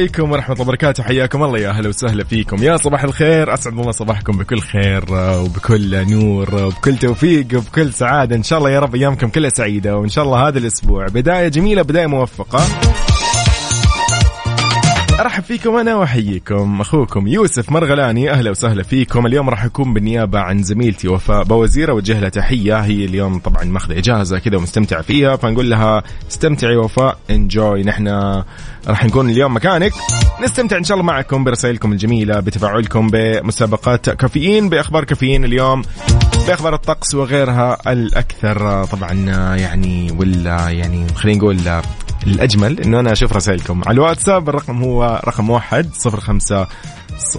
عليكم ورحمة الله وبركاته. حياكم الله يا أهلا وسهلا فيكم. يا صباح الخير. أسعد الله صباحكم بكل خير وبكل نور وبكل توفيق وبكل سعادة. إن شاء الله يا رب أيامكم كلها سعيدة وإن شاء الله هذا الأسبوع. بداية جميلة بداية موفقة. أرحب فيكم أنا وأحييكم. أخوكم يوسف مرغلاني أهلا وسهلا فيكم. اليوم راح أكون بالنيابة عن زميلتي وفاء بوزير اوجه لها تحية. هي اليوم طبعا ماخذة إجازة كذا ومستمتعه فيها فنقول لها استمتعي وفاء انجوي نحن راح نكون اليوم مكانك. نستمتع إن شاء الله معكم برسائلكم الجميلة بتفاعلكم بمسابقات كافيين بأخبار كافيين اليوم بأخبار الطقس وغيرها الأكثر طبعا يعني ولا يعني خلينا نقول الأجمل إنه أنا أشوف رسائلكم. على الواتساب الرقم هو رقم واحد صفر خمسة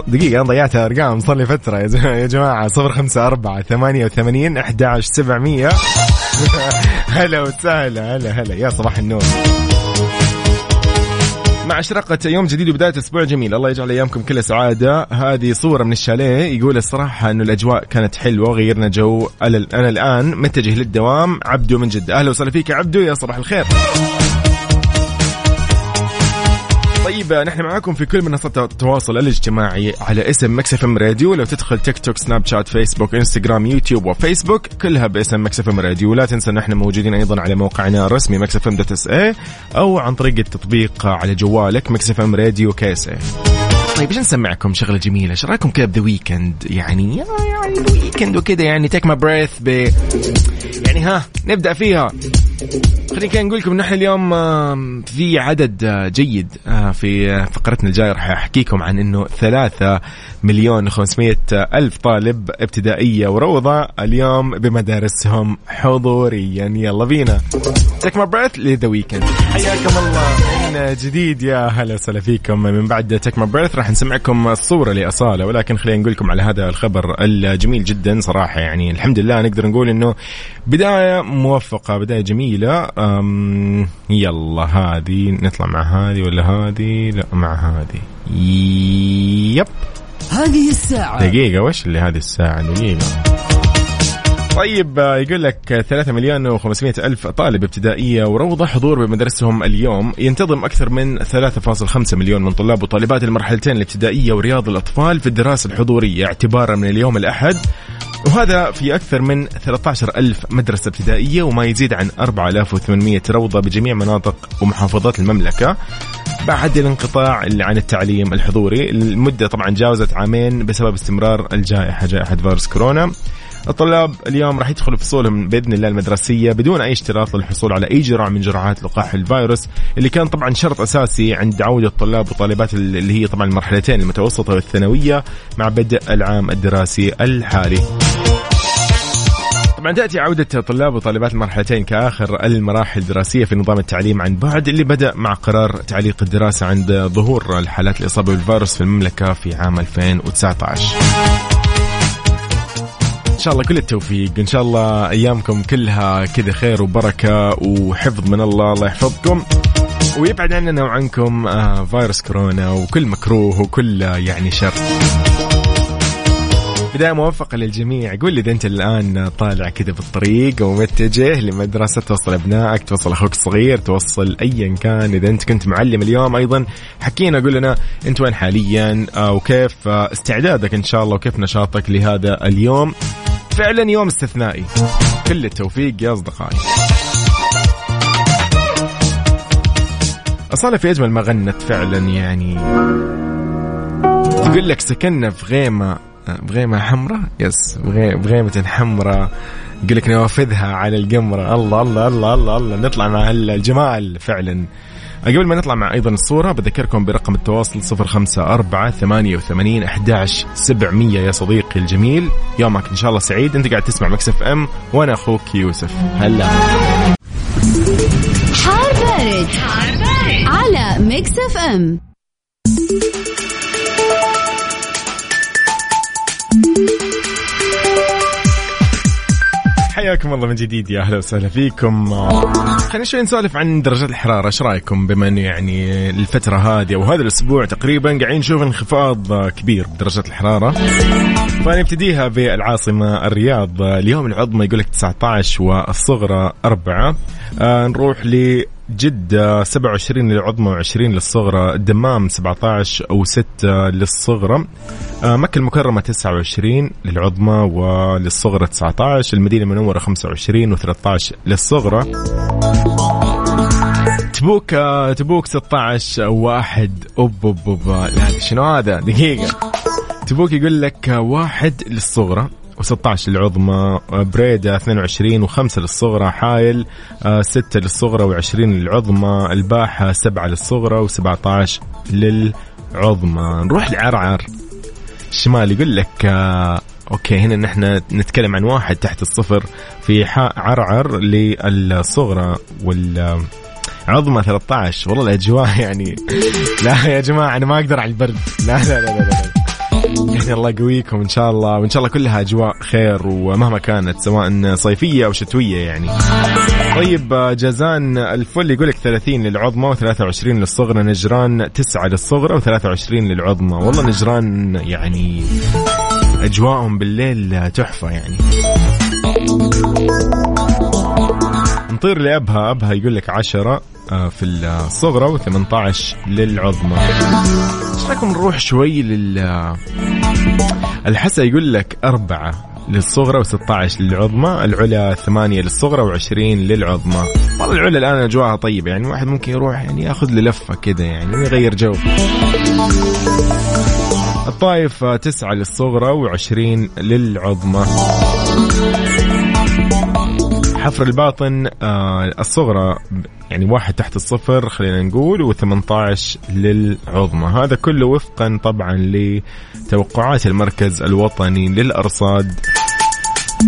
دقيقة أنا ضيعت أرقام صار لي فترة يا جماعة صفر خمسة أربعة ثمانية وثمانين أحد عشر سبعمية. هلا وسهلا هلا هلا. يا صباح النور. مع إشراقة يوم جديد وبداية أسبوع جميل. الله يجعل أيامكم كلها سعادة. هذه صورة من الشاليه يقول الصراحة أنه الأجواء كانت حلوة وغيرنا جو. أنا الآن متجه للدوام عبدو من جدة. أهلا وسهلا فيك يا عبدو يا صباح الخير. طيب نحن معاكم في كل منصات التواصل الاجتماعي على اسم Mix FM Radio لو تدخل تيك توك سناب شات فيسبوك انستغرام يوتيوب وفيسبوك كلها باسم Mix FM Radio ولا تنسى أن إحنا موجودين أيضا على موقعنا الرسمي Mix FM dot SA أو عن طريق التطبيق على جوالك مكس اف ام راديو كيس طيب إيش نسمعكم؟ شغلة جميلة. إيش رأيكم كذا بذا ويكند يعني يعني ذا ويكند وكذا يعني تيك ما بريث ب يعني ها نبدأ فيها. خلينا كده نقول لكم نحن اليوم في عدد آه، جيد آه، في آه، فقرتنا الجاية راح أحكيكم عن إنه ثلاثة مليون وخمسمية ألف طالب ابتدائية وروضة اليوم بمدارسهم حضوريا. يلا بينا. Take My Breath ل The Weeknd حياكم الله. من جديد يا هلا وسهلا فيكم. من بعد Take My Breath راح نسمعكم الصورة لأصالة. ولكن خلينا نقول لكم على هذا الخبر الجميل جدا صراحة. يعني الحمد لله نقدر نقول إنه بداية موفقة بداية جميلة. يلا هذه نطلع مع هذه ولا هذه؟ لا مع هذه. yep. هذه الساعة. دقيقة وش اللي هذه الساعة؟ دقيقة. طيب آه، يقول لك 3 مليون و500 ألف طالب ابتدائية وروضة حضور بمدرسهم اليوم. ينتظم أكثر من 3.5 مليون من طلاب وطالبات المرحلتين الابتدائية ورياض الأطفال في الدراسة الحضورية اعتبارا من اليوم الأحد. وهذا في أكثر من 13 ألف مدرسة ابتدائية وما يزيد عن 4800 روضة بجميع مناطق ومحافظات المملكة. بعد الانقطاع عن التعليم الحضوري المدة طبعا جاوزت عامين بسبب استمرار الجائحة جائحة فيروس كورونا الطلاب اليوم راح يدخلوا فصولهم بإذن الله المدرسية بدون أي اشتراط للحصول على أي جرعة من جرعات لقاح الفيروس اللي كان طبعا شرط أساسي عند عودة الطلاب وطالبات اللي هي طبعا المرحلتين المتوسطة والثانوية مع بدء العام الدراسي الحالي. طبعا تأتي عودة طلاب وطالبات المرحلتين كآخر المراحل الدراسية في نظام التعليم عن بعد اللي بدأ مع قرار تعليق الدراسة عند ظهور الحالات الاصابه بالفيروس في المملكة في عام 2019. إن شاء الله كل التوفيق إن شاء الله أيامكم كلها كذا خير وبركة وحفظ من الله الله يحفظكم ويبعد عننا وعنكم آه، فيروس كورونا وكل مكروه وكل يعني شر بداية موفقة للجميع. قول لي إذا أنت الآن طالع كذا بالطريق ومتجه لمدرسة توصل أبنائك توصل أخوك الصغير توصل أيا كان. إذا أنت كنت معلم اليوم أيضا حكينا قول لنا أنت وين حاليا آه، وكيف آه، استعدادك إن شاء الله وكيف نشاطك لهذا اليوم. فعلا يوم استثنائي. كل التوفيق يا أصدقائي. أصالة في أجمل ما غنت فعلا يعني. تقول لك سكننا في غيمة. بغيمة حمراء يس بغي- بغيمة حمراء يقول لك نوافذها على القمرة. الله الله الله الله الله. نطلع مع الجمال فعلا. قبل ما نطلع مع أيضا الصورة بذكركم برقم التواصل 054 88 11 700 يا صديقي الجميل يومك إن شاء الله سعيد. أنت قاعد تسمع مكس إف إم وأنا أخوك يوسف. هلا. حار بارد, حار بارد. على ميكس إف إم. حياكم الله من جديد يا أهلا وسهلا فيكم. خلينا شوي نسولف عن درجات الحرارة إيش رأيكم بما إنه يعني الفترة هذه أو هذا الأسبوع تقريبا قاعدين نشوف انخفاض كبير بدرجات الحرارة؟ فنبتديها بالعاصمة الرياض. اليوم العظمى يقول لك 19 والصغرى 4 آه نروح ل جدة 27 للعظمى و20 للصغرى الدمام 17 و6 للصغرى. آه، مكة المكرمة 29 للعظمى وللصغرى 19 المدينة المنورة 25 و13 للصغرى. تبوك آه، تبوك 16 واحد أوب أوب أوب. لا شنو هذا؟ دقيقة. تبوك يقول لك واحد للصغرى. و16 للعظمى بريدة 22 و5 للصغرى حايل 6 للصغرى و20 للعظمى الباحة 7 للصغرى و17 للعظمى. نروح لعرعر. الشمال يقول لك آه، أوكي هنا نحن نتكلم عن واحد تحت الصفر في عرعر للصغرى وال عظمى 13 والله الأجواء يعني لا يا جماعة أنا ما أقدر على البرد. لا لا لا لا, لا. الله يقويكم إن شاء الله وإن شاء الله كلها أجواء خير ومهما كانت سواء صيفية أو شتوية يعني. طيب جازان الفل يقول لك 30 للعظمى و23 للصغرى نجران 9 للصغرى و23 للعظمى. والله نجران يعني أجواءهم بالليل تحفة يعني. نطير لأبها أبها يقول لك 10 آه، في الصغرى و18 للعظمى. إيش رايكم نروح شوي لل الحسا يقول لك أربعة للصغرى و16 للعظمى العلا ثمانية للصغرى و20 للعظمى. والله العلا الآن أجواءها طيبة يعني واحد ممكن يروح يعني ياخذ له لفة كذا يعني ويغير جو. الطائف تسعة للصغرى و20 للعظمى. حفر الباطن آه الصغرى يعني واحد تحت الصفر خلينا نقول و18 للعظمى. هذا كله وفقا طبعا لتوقعات المركز الوطني للأرصاد.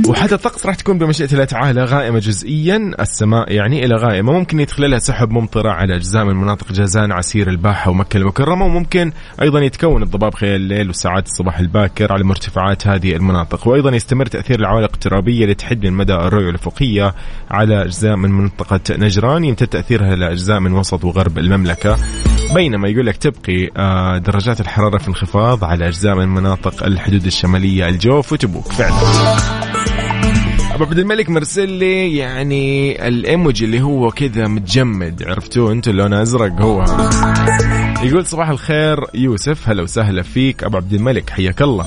وحتى الطقس راح تكون بمشيئة الله تعالى غائمة جزئيا. السماء يعني إلى غائمة. ممكن يدخلها سحب ممطرة على أجزاء من مناطق جازان عسير الباحة ومكة المكرمة. وممكن أيضا يتكون الضباب خلال الليل وساعات الصباح الباكر على مرتفعات هذه المناطق. وأيضا يستمر تأثير العوالق الترابية لتحد من مدى الرؤية الأفقية على أجزاء من منطقة نجران. يمتد تأثيرها لأجزاء من وسط وغرب المملكة. بينما يقول لك تبقي آه، درجات الحرارة في انخفاض على أجزاء من مناطق الحدود الشمالية الجوف وتبوك. فعلا. أبو عبد الملك مرسل لي يعني الايموجي اللي هو كذا متجمد عرفتوه أنتم لونه أزرق هو. يقول صباح الخير يوسف هلا وسهلا فيك. أبو عبد الملك حياك الله.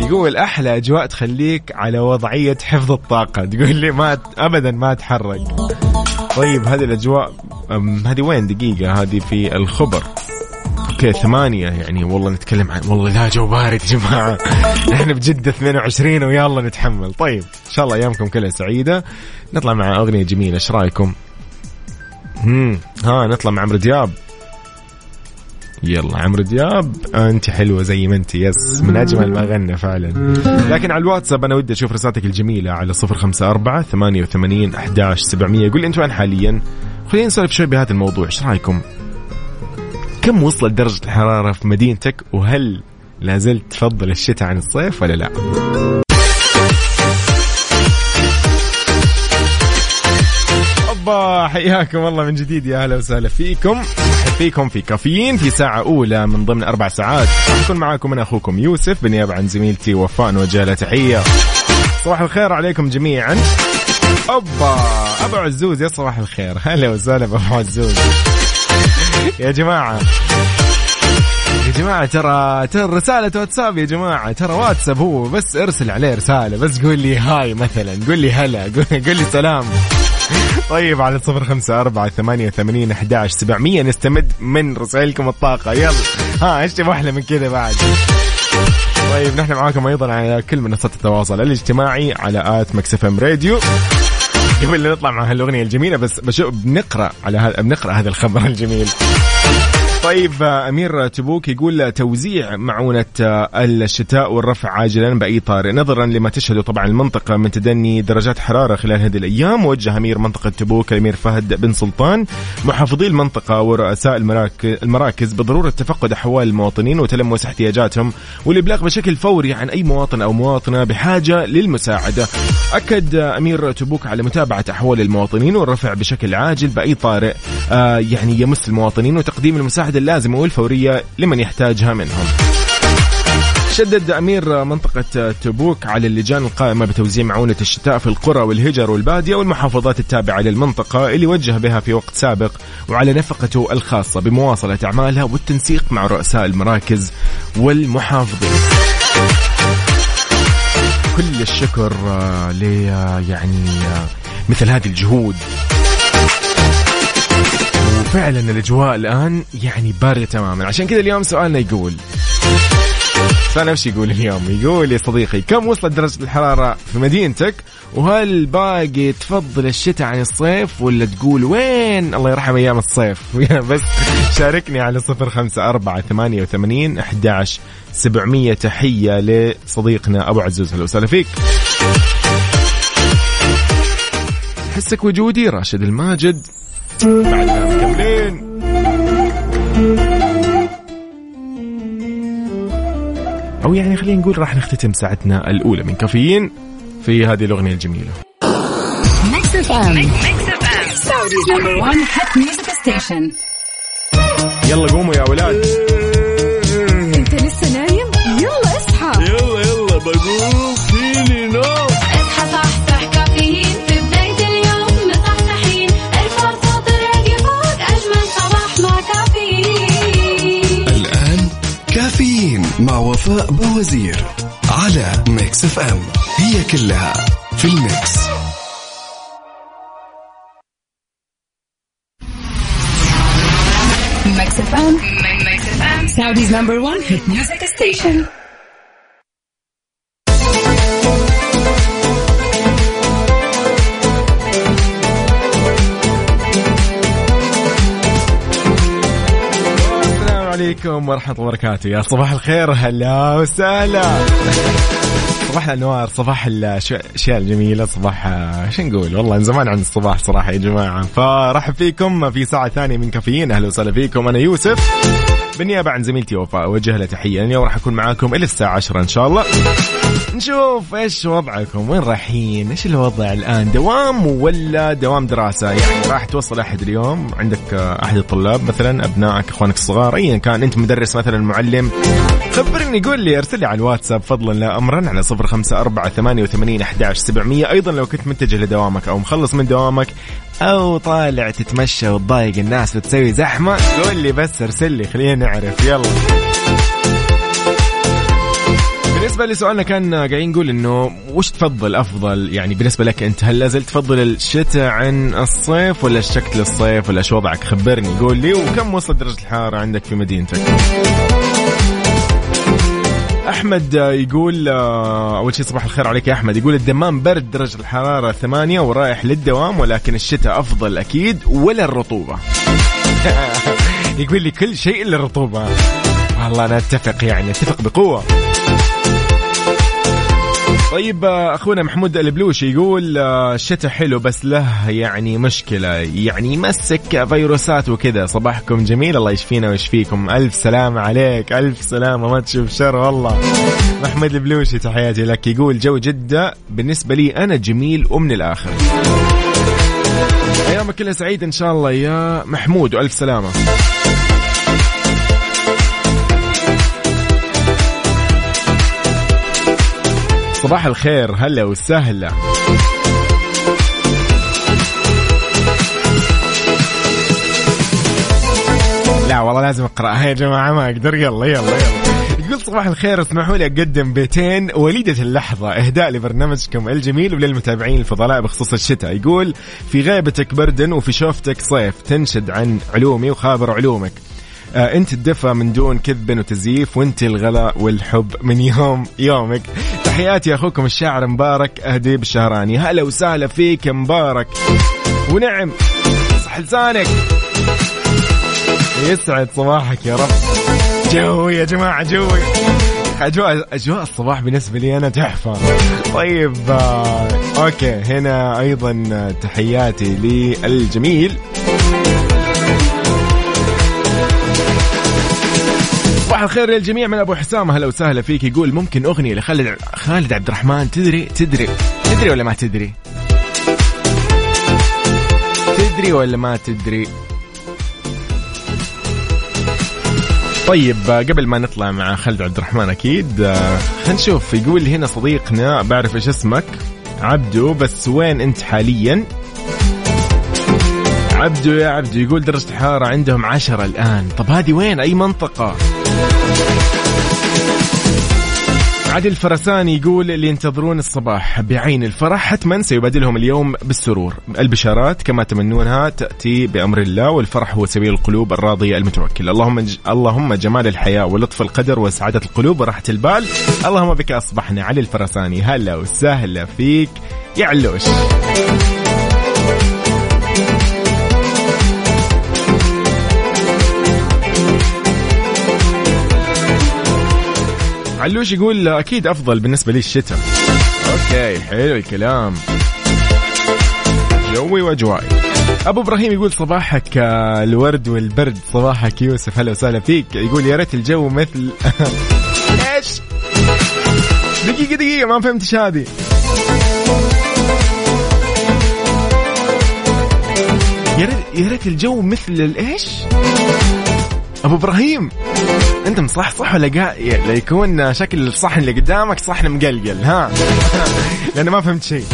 يقول أحلى أجواء تخليك على وضعية حفظ الطاقة. تقول لي ما ابدا ما أتحرك. طيب هذه الأجواء هذه وين؟ دقيقة هذه في الخبر. okay ثمانية يعني والله نتكلم عن والله لا جو بارد يا جماعة. إحنا بجدة 22 ويلا نتحمل. طيب إن شاء الله أيامكم كلها سعيدة. نطلع مع أغنية جميلة إيش رأيكم؟ امم ها نطلع مع عمرو دياب يلا. عمرو دياب أنت حلوة زي ما أنت. يس من أجمل ما غنى فعلا. لكن على الواتساب أنا ودي أشوف رسالتك الجميلة على 054 88 11 700 قول لي انت وين حاليا. خلينا نسولف شوي بهذا الموضوع. إيش رأيكم؟ كم وصلت درجة الحرارة في مدينتك؟ وهل لا زلت تفضل الشتاء عن الصيف ولا لا؟ حياكم الله من جديد يا أهلا وسهلا فيكم. فيكم في كافيين في ساعة أولى من ضمن أربع ساعات. أكون معاكم أنا أخوكم يوسف بالنيابة عن زميلتي وفاء نوجه لها تحية. صباح الخير عليكم جميعا. أوبا. أبو عزوز يا صباح الخير. هلا وسهلا بأبو عزوز. يا جماعة. يا جماعة ترى ترى رسالة واتساب يا جماعة. ترى واتساب هو بس ارسل عليه رسالة بس قول لي هاي مثلا. قول لي هلا قول لي سلام. طيب على صفر خمسة أربعة ثمانية وثمانين أحداش سبعمية. نستمد من رسائلكم الطاقة. يلا. ها إيش تبغى أحلى من كذا بعد؟ طيب نحن معاكم أيضا على كل منصات التواصل الاجتماعي على at Mix FM Radio. قبل نطلع مع هالأغنية الجميلة بس بشوف بنقرأ على هذا بنقرأ هذا الخبر الجميل. طيب أمير تبوك يقول توزيع معونة الشتاء والرفع عاجلا بأي طارئ. نظرا لما تشهده طبعا المنطقة من تدني درجات حرارة خلال هذه الأيام وجه أمير منطقة تبوك الامير فهد بن سلطان محافظي المنطقة ورؤساء المراك- المراكز بضرورة تفقد أحوال المواطنين وتلمس احتياجاتهم والإبلاغ بشكل فوري عن أي مواطن أو مواطنة بحاجة للمساعدة. أكد أمير تبوك على متابعة أحوال المواطنين والرفع بشكل عاجل بأي طارئ آه، يعني يمس المواطنين وتقديم المساعدة اللازمه والفوريه لمن يحتاجها منهم. شدد أمير منطقة تبوك على اللجان القائمة بتوزيع معونة الشتاء في القرى والهجر والبادية والمحافظات التابعة للمنطقة اللي وجه بها في وقت سابق وعلى نفقته الخاصة بمواصلة أعمالها والتنسيق مع رؤساء المراكز والمحافظين. كل الشكر آه، ل آه، يعني آه، مثل هذه الجهود وفعلا الأجواء الآن يعني باردة تماما عشان كذا اليوم سؤالنا يقول فانا وش يقول اليوم؟ يقول يا صديقي كم وصلت درجة الحرارة في مدينتك؟ وهل باقي تفضل الشتاء عن الصيف ولا تقول وين الله يرحم أيام الصيف؟ بس شاركني على صفر خمسة أربعة ثمانية وثمانين أحد سبعمية تحية لصديقنا أبو عزوز هلا وسهلا فيك. حسك وجودي راشد الماجد بعدنا مكملين أو يعني خلينا نقول راح نختتم ساعتنا الأولى من كافيين في هذه الأغنية الجميلة. ميكس اف ام سعوديز نمبر 1 هيت ميوزك ستيشن يلا قوموا يا أولاد مع وفاء بوزير على ميكس اف ام هي كلها في الميكس. ميكس اف ام ميكس اف ام سعوديز نمبر 1 عليكم ورحمة الله وبركاته. يا صباح الخير هلا وسهلا. صباح الأنوار صباح الاشياء الجميلة صباح شو نقول؟ والله من زمان عن الصباح صراحة يا جماعة. فرحب فيكم في ساعة ثانية من كافيين. أهلا وسهلا فيكم. أنا يوسف بالنيابه عن زميلتي وفاء اوجه لها تحية. اليوم راح أكون معاكم إلى الساعة 10 إن شاء الله. نشوف إيش وضعكم وين رايحين؟ إيش الوضع الآن؟ دوام ولا دوام دراسة؟ يعني راح توصل أحد اليوم؟ عندك أحد الطلاب مثلا؟ أبنائك؟ إخوانك الصغار؟ ايا كان. أنت مدرس مثلا معلم؟ خبرني قول لي ارسل لي على الواتساب فضلا لا امرا على صفر خمسة أربعة ثمانية وثمانين أحداش سبعمية. أيضا لو كنت متجه لدوامك أو مخلص من دوامك أو طالع تتمشى وتضايق الناس وتسوي زحمة قول لي بس ارسل لي خلينا نعرف. يلا. بالنسبة لسؤالنا كان قاعدين نقول إنه وش تفضل أفضل؟ يعني بالنسبة لك أنت هل لازلت تفضل الشتاء عن الصيف ولا شكل الصيف ولا شو وضعك؟ خبرني قول لي. وكم وصلت درجة الحرارة عندك في مدينتك؟ أحمد يقول آه، أول شيء صباح الخير عليك يا أحمد. يقول الدمام برد درجة الحرارة ثمانية ورايح للدوام ولكن الشتاء أفضل أكيد ولا الرطوبة؟ يقول لي كل شيء إلا الرطوبة. والله أنا أتفق يعني أتفق بقوة. طيب آه، أخونا محمود البلوشي يقول آه، الشتاء حلو بس له يعني مشكلة يعني يمسك فيروسات وكذا. صباحكم جميل الله يشفينا ويشفيكم. ألف سلامه عليك ألف سلامه ما تشوف شر والله. محمود البلوشي تحياتي لك. يقول جو جدة بالنسبة لي أنا جميل ومن الآخر. ايامك كلها سعيد إن شاء الله يا محمود والف سلامة. صباح الخير هلا وسهلا. لا والله لازم اقراها يا جماعة ما أقدر. يلا يلا يلا. يقول صباح الخير اسمحوا لي أقدم بيتين وليدة اللحظة إهداء لبرنامجكم الجميل وللمتابعين الفضلاء بخصوص الشتاء. يقول في غيبتك برد وفي شوفتك صيف تنشد عن علومي وخابر علومك. انت الدفى من دون كذب وتزييف وانت الغلاء والحب من يوم يومك. تحياتي أخوكم الشاعر مبارك أهدي الشهراني هلا وسهلا فيك مبارك. ونعم صح لسانك. يسعد صباحك يا رب. جوي يا جماعة جوي. اجواء أجواء الصباح بالنسبة لي أنا تحفة. طيب آه، أوكي. هنا أيضا آه، تحياتي للجميل. صباح الخير للجميع. من أبو حسام هلا وسهلا فيك. يقول ممكن أغنية لخالد خالد عبد الرحمن تدري تدري تدري ولا ما تدري؟ تدري ولا ما تدري؟ طيب قبل ما نطلع مع خالد عبد الرحمن أكيد آه، خلينا نشوف. يقول هنا صديقنا بعرف إيش اسمك. عبدو بس وين أنت حاليا؟ عبدو يا عبدو يقول درجة الحرارة عندهم عشرة الآن. طب هذه وين؟ أي منطقة؟ عادل الفرساني يقول اللي ينتظرون الصباح بعين الفرح حتما سيبادلهم اليوم بالسرور. البشارات كما تمنونها تأتي بأمر الله والفرح هو سبيل القلوب الراضية المتوكلة. اللهم ج... اللهم جمال الحياة ولطف القدر وسعادة القلوب وراحة البال. اللهم بك أصبحنا. علي الفرساني هلا وسهلا فيك. يا علوش. علوش يقول أكيد أفضل بالنسبة لي الشتاء. okay حلو الكلام. جوي وأجوائي أبو إبراهيم يقول صباحك آه، الورد والبرد. صباحك يوسف هلا وسهلا فيك. يقول يا ريت الجو مثل إيش؟ دقيقة دقيقة ما فهمت إيش هذه. يا ريت يا ريت الجو مثل الايش أبو إبراهيم. انت مصحصح ولا. لا يكون شكل الصحن اللي قدامك صحن مقلقل ها؟ لأن ما فهمت شيء.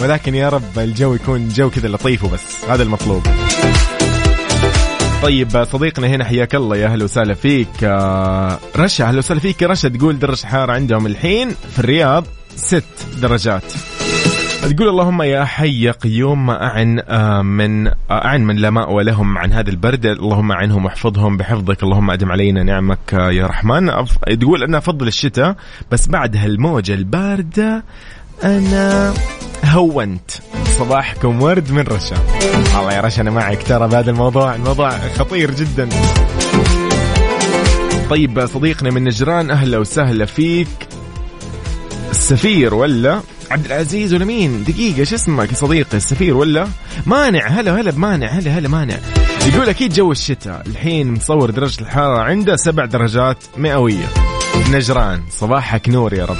ولكن يا رب الجو يكون جو كذا لطيف وبس. هذا المطلوب. طيب صديقنا هنا حياك الله يا أهلا وسهلا فيك. آه، رشا أهلا وسهلا فيك. رشا تقول درجة الحرارة عندهم الحين في الرياض ست درجات. تقول اللهم يا حي يا قيوم ما أعن آه، من آه، أعن من لا مأوى لهم عن هذا البرد. اللهم أعنهم واحفظهم بحفظك. اللهم أدم علينا نعمك آه، يا رحمن. تقول أنا أفضل الشتاء بس بعد هالموجة الباردة أنا هونت. صباحكم ورد من رشا. الله يا رشا أنا معك ترى بهذا الموضوع. الموضوع خطير جدا. طيب صديقنا من نجران أهلا وسهلا فيك. السفير ولا عبد العزيز ولا مين؟ دقيقة إيش اسمك يا صديقي؟ السفير ولا؟ مانع هلا هلا بمانع هلا هلا مانع. يقول أكيد جو الشتاء. الحين مصور درجة الحرارة عنده سبع درجات مئوية. نجران صباحك نور يا رب.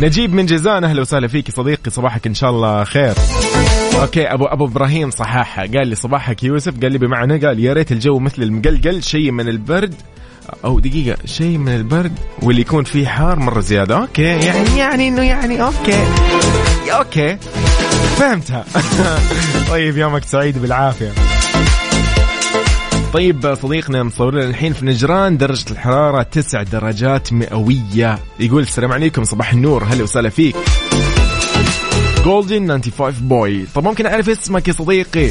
نجيب من جيزان أهلا وسهلا فيك صديقي صباحك إن شاء الله خير. Okay ابو أبو إبراهيم صححها قال لي صباحك يوسف قال لي بمعنى قال يا ريت الجو مثل المقلقل شيء من البرد. أو دقيقة شيء من البرد واللي يكون فيه حار مرة زيادة. Okay يعني يعني إنه يعني okay. Okay. فهمتها. طيب يومك سعيد بالعافية. طيب صديقنا مصور لنا الحين في نجران درجة الحرارة تسع درجات مئوية. يقول السلام عليكم صباح النور. هلا وسهلا فيك. جولدن 95 بوي. طب ممكن أعرف اسمك يا صديقي؟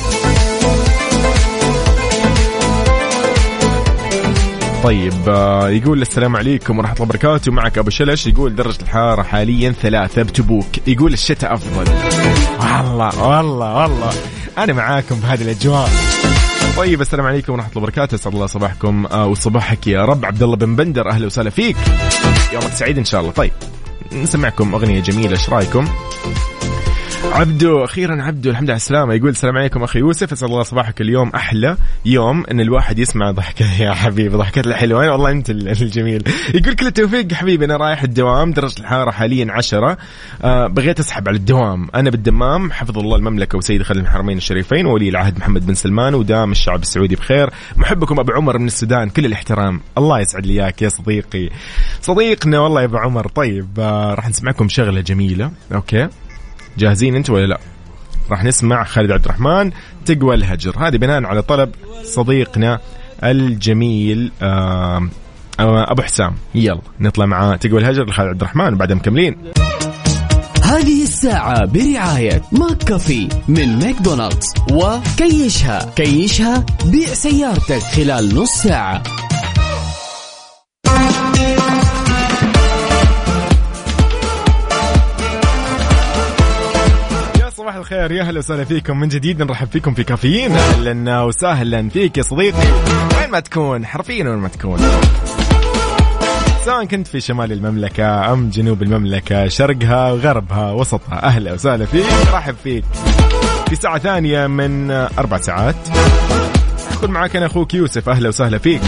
طيب آه، يقول السلام عليكم ورحمة الله وبركاته. معك أبو شلش يقول درجة الحرارة حاليا ثلاثة بتبوك. يقول الشتاء أفضل. والله والله والله. أنا معاكم بهذه الأجواء. طيب السلام عليكم ورحمة الله وبركاته. أسعد الله صباحكم آه، وصباحك يا رب. عبد الله بن بندر أهلا وسهلا فيك. يومك سعيد إن شاء الله. طيب نسمعكم أغنية جميلة إيش رأيكم؟ عبدو أخيرا عبدو الحمد لله على السلامة. يقول السلام عليكم أخي يوسف اسعد الله صباحك اليوم أحلى يوم إن الواحد يسمع ضحكة. يا حبيبي ضحكات الحلوه والله أنت ال- الجميل. يقول كل التوفيق حبيبي أنا رايح الدوام درجة الحرارة حاليا عشرة. آه بغيت أسحب على الدوام. أنا بالدمام حفظ الله المملكة وسيد خادم الحرمين الشريفين وولي العهد محمد بن سلمان ودام الشعب السعودي بخير. محبكم أبو عمر من السودان كل الاحترام. الله يسعد لي إياك يا صديقي. صديقنا والله يا أبو عمر. طيب آه راح نسمعكم شغلة جميلة. أوكي. جاهزين أنتم ولا لا؟ راح نسمع خالد عبد الرحمن تقوى الهجر. هذه بناء على طلب صديقنا الجميل أبو حسام. يلا. نطلع مع تقوى الهجر لخالد عبد الرحمن وبعدها مكملين. هذه الساعة الساعة برعاية McCafé من ماكدونالدز وكيشها. كيشها بيع سيارتك خلال نص ساعة. صباح الخير. يا هلا وسهلا فيكم من جديد. نرحب فيكم في كافيين. أهلا وسهلا فيك يا صديقي. وين ما تكون حرفيا وين ما تكون. سواء كنت في شمال المملكة أم جنوب المملكة شرقها غربها وسطها. أهلا وسهلا فيك. رحب فيك في ساعة ثانية من أربع ساعات. أكون معك أنا أخوك يوسف. أهلا وسهلا فيك.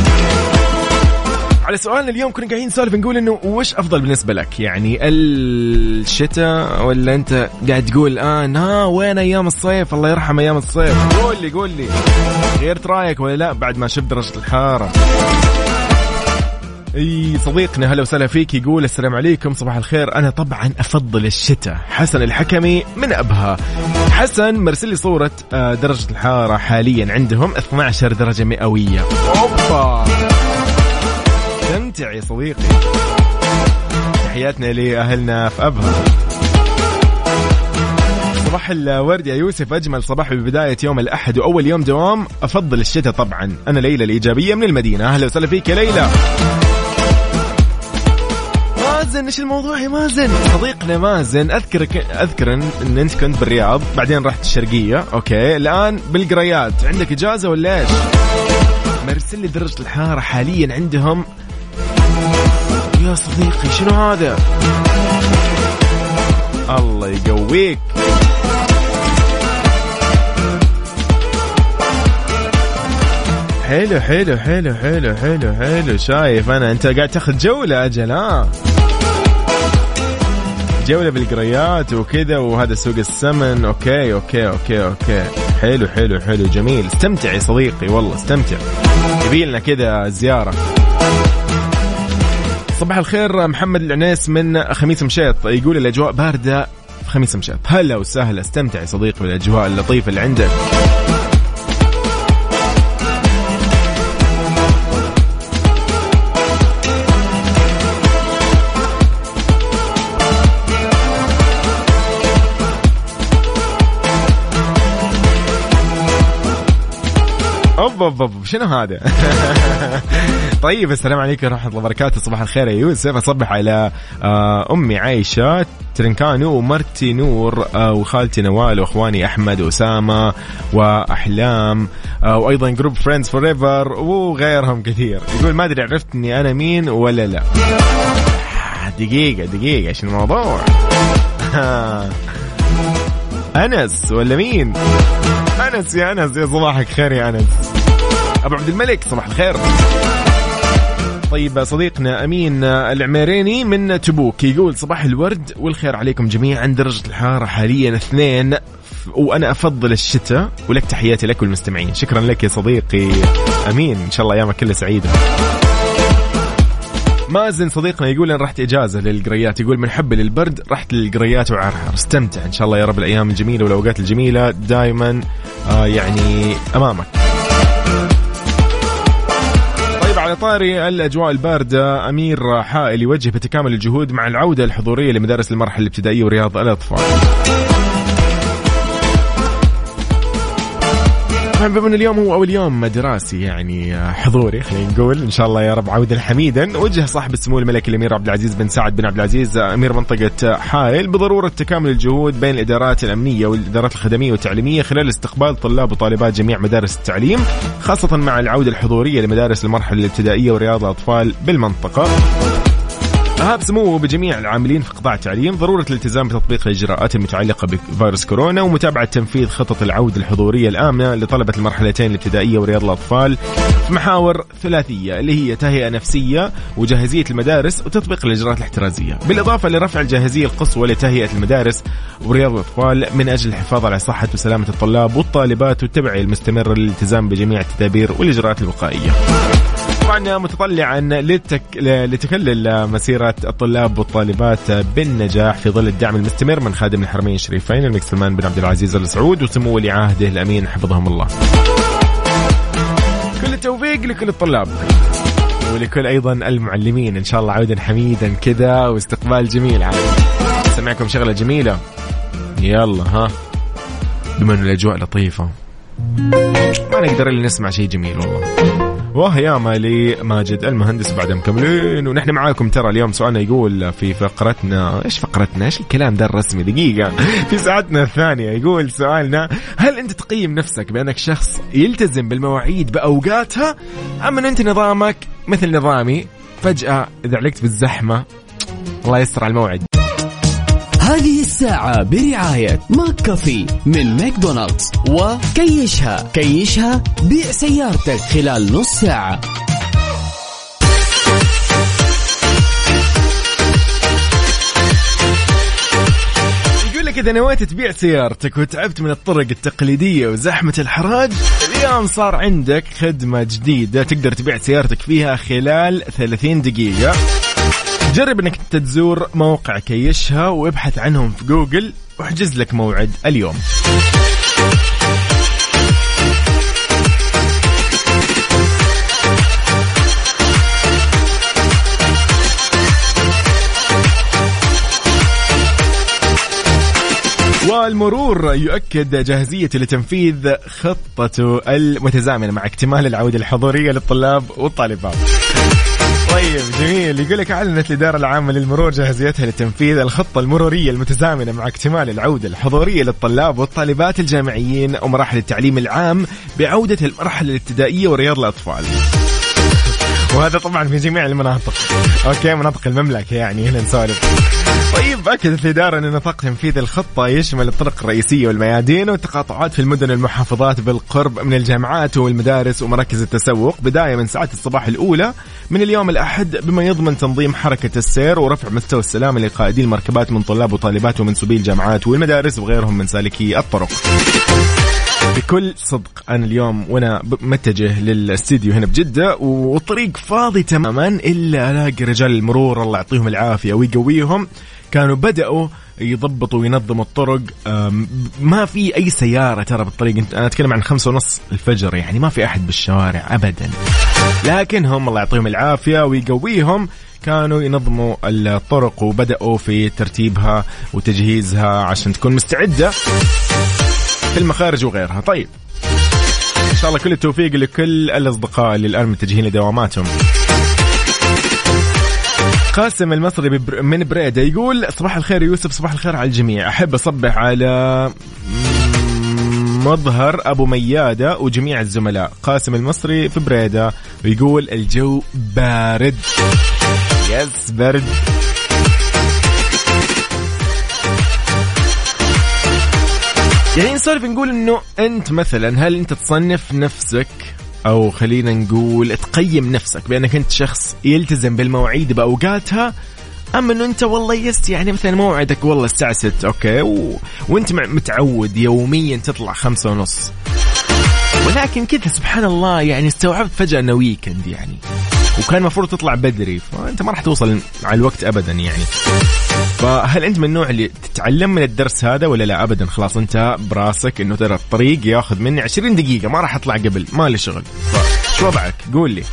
على سؤالنا اليوم كنا قاعدين نسولف نقول إنه وش أفضل بالنسبة لك؟ يعني الشتاء ولا أنت قاعد تقول الان ها وين أيام الصيف؟ الله يرحم أيام الصيف. قول لي قول لي. غيرت رأيك ولا لا؟ بعد ما شفت درجة الحرارة. إي صديقنا هلا وسهلا فيك يقول السلام عليكم صباح الخير. أنا طبعا أفضل الشتاء. حسن الحكمي من أبها. حسن مرسل لي صورة آه، درجة الحرارة حاليا عندهم 12 درجة مئوية. أوبا. يا صديقي. تحياتنا لأهلنا في أبها. صباح الورد يا يوسف. أجمل صباح ببداية يوم الأحد وأول يوم دوام. أفضل الشتاء طبعا. أنا ليلى الإيجابية من المدينة. أهلا وسهلا فيك يا ليلى. مازن إيش الموضوع يا مازن؟ صديقنا مازن اذكرك أذكر إن أنت كنت بالرياض. بعدين رحت الشرقية. أوكي. الآن بالقريات. عندك إجازة ولا إيش؟ مرسل لي درجة الحرارة حاليا عندهم يا صديقي شنو هذا؟ الله يقويك. حلو حلو حلو حلو حلو حلو. شايف أنا أنت قاعد تاخذ جولة أجل ها؟ جولة بالقريات وكذا وهذا سوق السمن. Okay okay okay okay. حلو حلو حلو جميل. استمتع يا صديقي والله استمتع. يبي لنا كذا زيارة. صباح الخير محمد العنيس من خميس مشيط. يقول الأجواء باردة في خميس مشيط. هلا وسهلا استمتع يا صديقي بالأجواء اللطيفة اللي عندك. اوب اوب اوب شنو هذا؟ طيب السلام عليكم ورحمة الله وبركاته صباح الخير يا يوسف أصبح على آه، أمي عايشة ترنكانو ومرتي نور آه، وخالتي نوال وإخواني أحمد واسامه وأحلام آه، وأيضا group Friends Forever وغيرهم كثير يقول ما أدري عرفتني أنا مين ولا لا دقيقة دقيقة إيش الموضوع؟ أنس ولا مين؟ أنس يا أنس يا صباحك خير يا أنس أبو عبد الملك صباح الخير. طيب صديقنا أمين العميريني من تبوك يقول صباح الورد والخير عليكم جميعا. درجة الحرارة حاليا اثنين وأنا أفضل الشتاء ولك تحياتي لك والمستمعين. شكرا لك يا صديقي أمين. إن شاء الله أيامك كلها سعيدة. مازن صديقنا يقول أنا رحت إجازة للقريات. يقول من حبي للبرد رحت للقريات وعرعر استمتع. إن شاء الله يا رب الأيام الجميلة والأوقات الجميلة دائما آه يعني أمامك. على طاري الأجواء الباردة أمير حائل يوجه بتكامل الجهود مع العودة الحضورية لمدارس المرحلة الابتدائية ورياض الأطفال. طبعا بما ان اليوم هو اول يوم دراسي يعني حضوري خلينا نقول. إن شاء الله يا رب عودا حميدا. وجه صاحب السمو الملكي الأمير عبد العزيز بن سعد بن عبد العزيز أمير منطقة حائل بضرورة تكامل الجهود بين الإدارات الأمنية والإدارات الخدمية والتعليمية خلال استقبال طلاب وطالبات جميع مدارس التعليم خاصة مع العودة الحضورية لمدارس المرحلة الابتدائية ورياض الأطفال بالمنطقة. أهاب سموه بجميع العاملين في قطاع التعليم ضرورة الالتزام بتطبيق الإجراءات المتعلقة بفيروس كورونا ومتابعة تنفيذ خطط العودة الحضورية الآمنة لطلبة المرحلتين الابتدائية ورياض الأطفال في محاور ثلاثية اللي هي تهيئة نفسية وجاهزية المدارس وتطبيق الإجراءات الاحترازية. بالإضافة لرفع الجاهزية القصوى لتهيئة المدارس ورياض الأطفال من أجل الحفاظ على صحة وسلامة الطلاب والطالبات والتبعية المستمرة للالتزام بجميع التدابير والإجراءات الوقائية. متطلعا للتك... لتكلل مسيرة الطلاب والطالبات بالنجاح في ظل الدعم المستمر من خادم الحرمين الشريفين الملك سلمان بن عبد العزيز ال سعود وسمو ولي عهده الأمين حفظهم الله. كل التوفيق لكل الطلاب ولكل أيضا المعلمين. إن شاء الله عودا حميدا كذا واستقبال جميل. عاد. سمعكم شغلة جميلة. يلا ها. بما انه الأجواء لطيفة. ما نقدر إلا نسمع شيء جميل والله. وهياما لماجد المهندس بعد مكملين. ونحن معاكم ترى اليوم سؤالنا يقول في فقرتنا إيش فقرتنا؟ إيش الكلام ده الرسمي؟ دقيقة. في ساعتنا الثانية يقول سؤالنا هل أنت تقيم نفسك بأنك شخص يلتزم بالمواعيد بأوقاتها؟ أم أن أنت نظامك مثل نظامي فجأة إذا علقت بالزحمة الله يستر على الموعد. هذه الساعة برعاية McCafé من ماكدونالدز. وكيشها. كيشها بيع سيارتك خلال نص ساعة. لك إذا نويت تبيع سيارتك وتعبت من الطرق التقليدية وزحمة الحراج اليوم صار عندك خدمة جديدة تقدر تبيع سيارتك فيها خلال 30 دقيقة. جرب إنك تزور موقع كيشها وابحث عنهم في جوجل واحجز لك موعد اليوم. والمرور يؤكد جاهزيته لتنفيذ خطته المتزامنة مع اكتمال العودة الحضورية للطلاب والطالبات. طيب جميل يقول لك أعلنت الإدارة العامة للمرور جاهزيتها لتنفيذ الخطة المرورية المتزامنة مع اكتمال العودة الحضورية للطلاب والطالبات الجامعيين ومراحل التعليم العام بعودة المرحله الابتدائية ورياض الأطفال. وهذا طبعا في جميع المناطق أوكي مناطق المملكة يعني هنا نسولف طيب اكدت الاداره أن نطاق تنفيذ الخطة يشمل الطرق الرئيسية والميادين والتقاطعات في المدن والمحافظات بالقرب من الجامعات والمدارس ومراكز التسوق بداية من ساعات الصباح الأولى من اليوم الأحد بما يضمن تنظيم حركة السير ورفع مستوى السلامه لقائدي المركبات من طلاب وطالبات ومنسوبي الجامعات والمدارس وغيرهم من سالكي الطرق. بكل صدق أنا اليوم وأنا متجه للاستديو هنا بجدة والطريق فاضي تماما إلا ألاقي رجال المرور الله يعطيهم العافية ويقويهم. كانوا بدأوا يضبطوا وينظموا الطرق. ما في أي سيارة ترى بالطريق. أنا أتكلم عن خمسة ونص الفجر يعني ما في أحد بالشوارع ابدا. لكن هم الله يعطيهم العافية ويقويهم. كانوا ينظموا الطرق وبدأوا في ترتيبها وتجهيزها عشان تكون مستعدة. في المخارج وغيرها. طيب. إن شاء الله كل التوفيق لكل الأصدقاء اللي الآن متجهين لدواماتهم. قاسم المصري من بريدة يقول صباح الخير يوسف صباح الخير على الجميع. أحب أصبح على مظهر أبو ميادة وجميع الزملاء. قاسم المصري في بريدة ويقول الجو بارد. يس برد يعني نسولف نقول إنه أنت مثلا هل أنت تصنف نفسك؟ أو خلينا نقول تقيم نفسك بأنك أنت شخص يلتزم بالمواعيد بأوقاتها؟ اما إنه أنت والله yes يعني مثلا موعدك والله الساعة 6 okay و... وأنت متعود يوميا تطلع خمسة ونص. ولكن كذا سبحان الله يعني استوعبت فجأة إنه weekend يعني. وكان المفروض تطلع بدري فأنت ما راح توصل على الوقت ابدا يعني. فهل أنت من النوع اللي تتعلم من الدرس هذا ولا لا؟ ابدا خلاص أنت براسك إنه ترى الطريق ياخذ مني 20 دقيقة ما راح أطلع قبل ما لي شغل. شو وضعك؟ قول لي.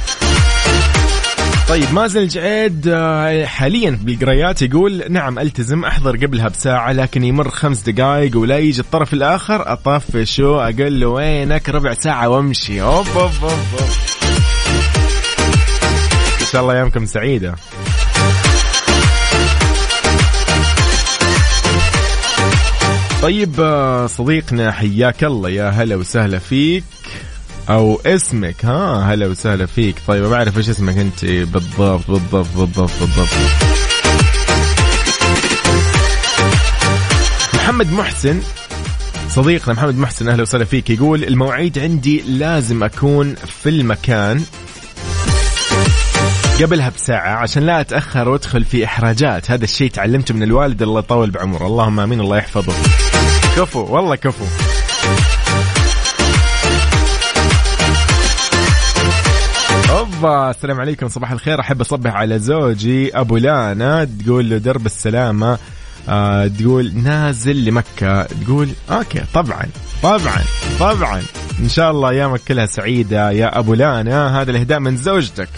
طيب مازن الجعيد آه، حاليا بالقريات يقول نعم ألتزم أحضر قبلها بساعة لكن يمر خمس دقائق ولا يجي الطرف الآخر اطفش أقول له وينك؟ ربع ساعة وامشي. اوب اوب اوب, أوب. شاء الله ايامكم سعيده طيب صديقنا حياك الله. يا هلا وسهلا فيك. أو اسمك ها هلا وسهلا فيك. طيب بعرف إيش اسمك أنت. بالضبط بالضبط بالضبط بالضبط. محمد محسن صديقنا محمد محسن أهلا وسهلا فيك. يقول المواعيد عندي لازم أكون في المكان. قبلها بساعة عشان لا أتأخر وأدخل في إحراجات. هذا الشيء تعلمته من الوالد الله يطول بعمره. اللهم آمين الله يحفظه. كفو والله كفو. أوبا السلام عليكم صباح الخير. أحب أصبح على زوجي. أبو لانا تقول له درب السلامة. آه تقول نازل لمكة. تقول أوكي طبعا طبعا طبعا. إن شاء الله أيامك كلها سعيدة يا أبو لانا. هذا الإهداء من زوجتك.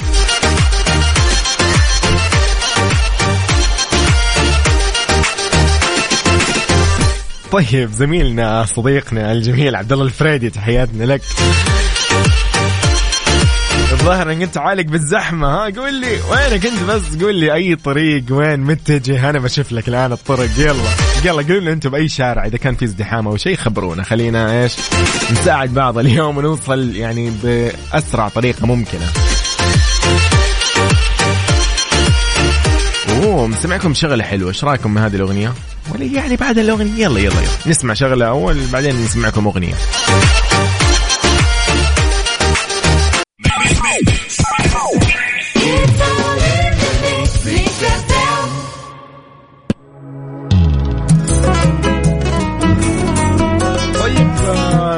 طيب زميلنا صديقنا الجميل عبد الله الفريدي تحياتنا لك. الظاهر إنك أنت عالق بالزحمة ها؟ قول لي وينك أنت بس؟ قول لي أي طريق وين متجه؟ أنا بشوف لك الآن الطرق. يلا يلا قولوا لنا أنتم بأي شارع إذا كان في ازدحام أو شيء خبرونا. خلينا إيش؟ نساعد بعض اليوم ونوصل يعني بأسرع طريقة ممكنة. أوه مسمعكم شغلة حلوة. إيش رأيكم من هذه الأغنية؟ يعني بعد الأغنية يلا يلا يلا. نسمع شغلة أول بعدين نسمعكم أغنية.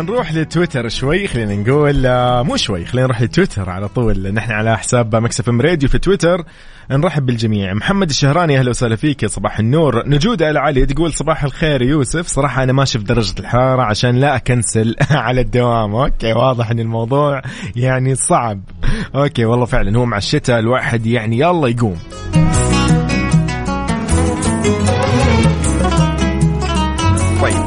نروح لتويتر شوي خلينا نقول آه، مو شوي خلينا نروح لتويتر على طول. نحن على حساب Mix FM Radio في تويتر. نرحب بالجميع. محمد الشهراني أهلا وسهلا فيك يا صباح النور. نجود آل علي تقول صباح الخير يوسف. صراحة أنا ما شفت درجة الحرارة عشان لا أكنسل على الدوام. Okay واضح إن الموضوع يعني صعب. Okay والله فعلا هو مع الشتاء الواحد يعني يلا يقوم.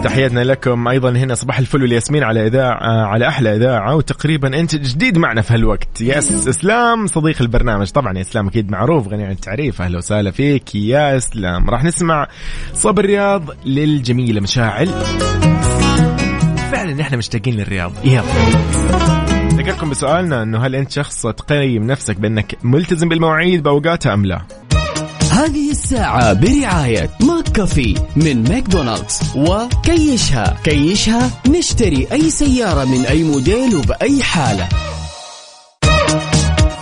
تحياتنا لكم. أيضا هنا صباح الفل والياسمين على إذاعة على أحلى إذاعة وتقريبا أنت جديد معنا في هالوقت. Yes إسلام صديق البرنامج. طبعا يا إسلام أكيد معروف غني عن التعريف. أهلا وسهلا فيك. يا إسلام راح نسمع صوب الرياض للجميله مشاعل. فعلا إحنا مشتاقين للرياض. يلا. ذكركم بسؤالنا إنه هل أنت شخص تقيم نفسك بأنك ملتزم بالمواعيد بأوقاتها أم لا؟ هذه الساعة برعاية McCafé من ماكدونالدز. وكيشها. كيشها نشتري أي سيارة من أي موديل وبأي حالة.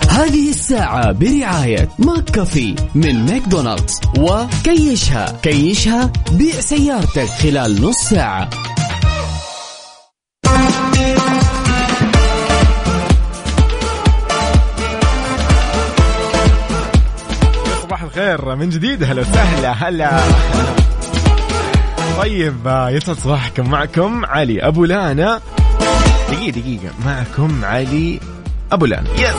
هذه الساعة برعاية McCafé من ماكدونالدز. وكيشها. كيشها بيع سيارتك خلال نص ساعة. الخير من جديد. هلا وسهلا هلا. طيب يسعد صباحكم معكم علي أبو لانا. دقيقة دقيقة. معكم علي أبو لانا. يس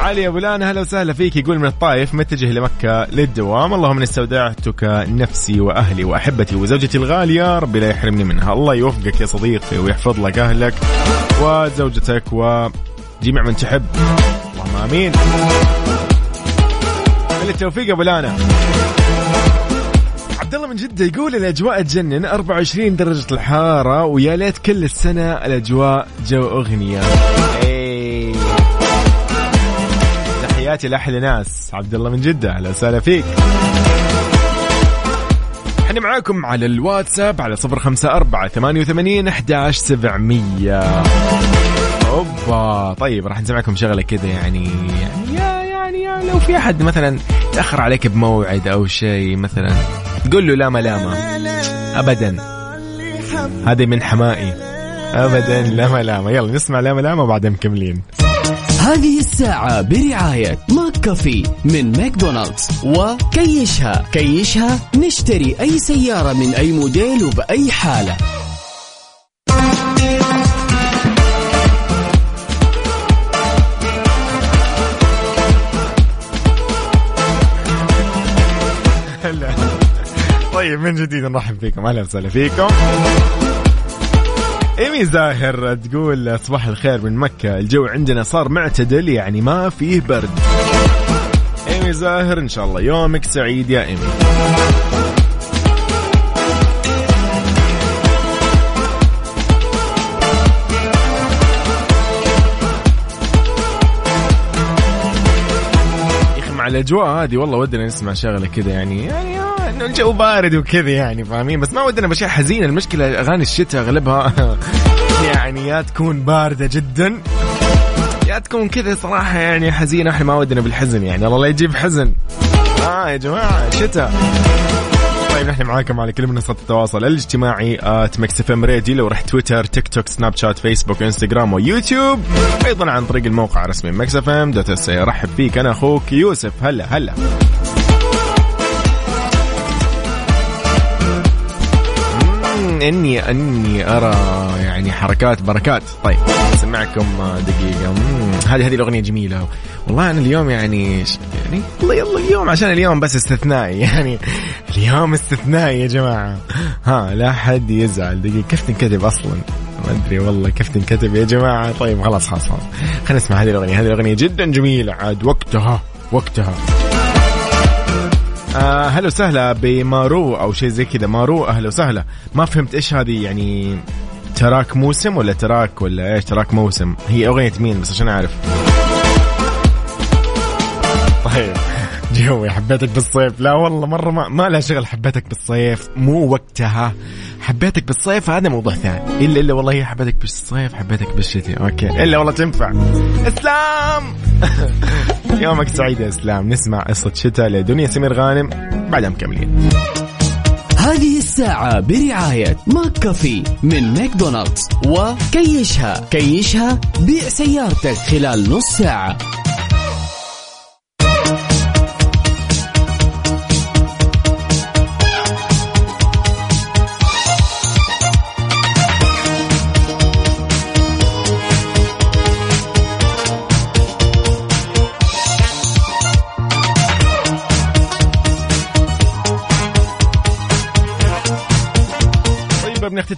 علي أبو لانا هلا وسهلا فيك. يقول من الطايف متجه لمكة للدوام. اللهم إني استودعتك نفسي وأهلي وأحبتي وزوجتي الغالية. ربي لا يحرمني منها. الله يوفقك يا صديقي ويحفظ لك أهلك وزوجتك وجميع من تحب. اللهم آمين. بالتوفيق أبو لانا. عبد الله من جدة يقول الأجواء تجنن 24 درجة الحرارة ويا ليت كل السنة الأجواء جو أغنية. إيه. تحياتي لأحلى ناس. عبد الله من جدة أهلا وسهلا فيك. إحنا معاكم على الواتساب على صفر خمسة أربعة ثمانية وثمانين أحداش سبعمية. أوبا. طيب راح نسمعكم شغلة كذا يعني. لو في أحد مثلا تاخر عليك بموعد أو شيء مثلا تقول له لا ملامة. ابدا. هذه من حمائي. ابدا لا ملامة. يلا نسمع لا ملامة وبعدين مكملين. هذه الساعة برعاية McCafé من ماكدونالدز وكيشها. كيشها نشتري أي سيارة من أي موديل وبأي حالة. من جديد نرحب فيكم. أهلا وسهلا فيكم. إيمي زاهر تقول صباح الخير من مكة. الجو عندنا صار معتدل يعني ما فيه برد. إيمي زاهر إن شاء الله يومك سعيد يا إيمي. مع الأجواء هذه والله ودنا نسمع شغلة كذا يعني يعني انه الجو بارد وكذا يعني فاهمين؟ بس ما ودنا بشيء حزين المشكلة أغاني الشتاء أغلبها يعني يا تكون باردة جدا. يا تكون كذا صراحة يعني حزينة. إحنا ما ودنا بالحزن يعني. الله لا يجيب حزن. آه يا جماعة شتاء. طيب نحن معاكم على كل منصات التواصل الاجتماعي at Mix FM Radio. لو رحت تويتر تيك توك سناب شات فيسبوك إنستغرام ويوتيوب. أيضا عن طريق الموقع الرسمي Mix FM dot SA ارحب فيك أنا أخوك يوسف. هلا هلا. إني أني أرى يعني حركات بركات. طيب اسمعكم دقيقة. هذه هذه الأغنية جميلة. والله أنا اليوم يعني يعني والله يلا اليوم عشان اليوم بس استثنائي. يعني اليوم استثنائي يا جماعة. ها لا حد يزعل. دقيقة كيف تنكتب أصلا؟ ما أدري والله كيف تنكتب يا جماعة. طيب خلاص خلاص خلاص. خلينا نسمع هذه الأغنية. هذه الأغنية جدا جميلة. عاد وقتها وقتها. آه هلا وسهلا بمارو أو شيء زي كذا. مارو أهلا وسهلا. ما فهمت إيش هذه يعني track موسم ولا track ولا إيش؟ track موسم. هي أغنية مين؟ بس عشان أعرف. طيب. جوي حبيتك بالصيف. لا والله مرة ما, ما لها شغل حبيتك بالصيف. مو وقتها. حبيتك بالصيف هذا موضوع ثاني. إلا إلا والله هي حبيتك بالصيف حبيتك بالشتاء. okay. إلا والله تنفع. إسلام! يومك سعيد يا إسلام. نسمع قصة شتاء لدنيا. سمير غانم بعدها مكملين هذه الساعة برعاية McCafé من ماكدونالدز وكيشها. كيشها بيع سيارتك خلال نص ساعة.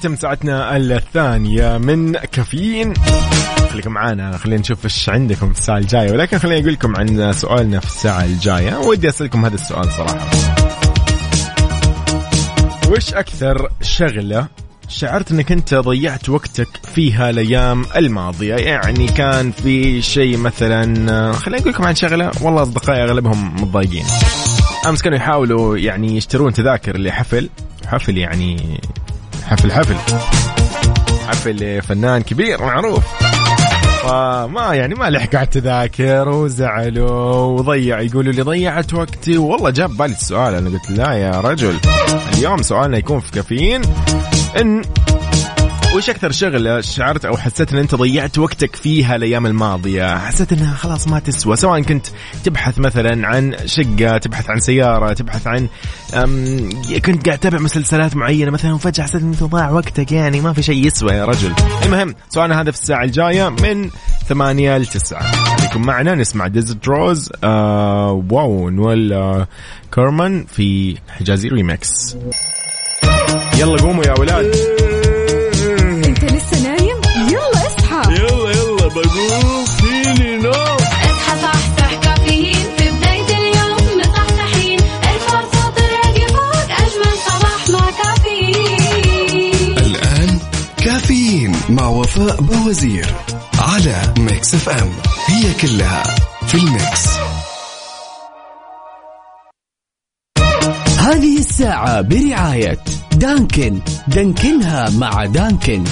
بنختتم ساعتنا الثانية من كافيين. خليكم معانا. خلينا نشوف إيش عندكم في الساعة الجاية. ولكن خليني أقول لكم عن سؤالنا في الساعة الجاية. ودي أسألكم هذا السؤال صراحة. وش أكثر شغلة شعرت إنك أنت ضيعت وقتك فيها الأيام الماضية؟ يعني كان في شيء مثلا خليني أقول لكم عن شغلة. والله أصدقائي أغلبهم متضايقين. أمس كانوا يحاولوا يعني يشترون تذاكر لحفل. حفل يعني حفل حفل. حفل فنان كبير معروف. فما يعني ما لحق على التذاكر وزعلوا وضيع يقولوا لي ضيعت وقتي. والله جاب بالي السؤال أنا قلت لا يا رجل اليوم سؤالنا يكون في كافيين إن وش أكثر شغله شعرت أو حسيت إن أنت ضيعت وقتك فيها الأيام الماضية؟ حسيت إنها خلاص ما تسوى سواء كنت تبحث مثلا عن شقة تبحث عن سيارة تبحث عن كنت قاعد تتابع مسلسلات معينة مثلا وفجأة حسيت إن أنت ضاع وقتك يعني ما في شيء يسوى يا رجل. المهم سؤالنا هذا في الساعة الجاية من ثمانية لتسعة خليكم معنا نسمع Desert Rose آه واو نويل آه خرمان في حجازي ريمكس يلا قوموا يا ولاد. وفاء بوزير على Mix FM. هي كلها في ال mix. هذه الساعة برعاية دانكن. دانكنها مع دانكن.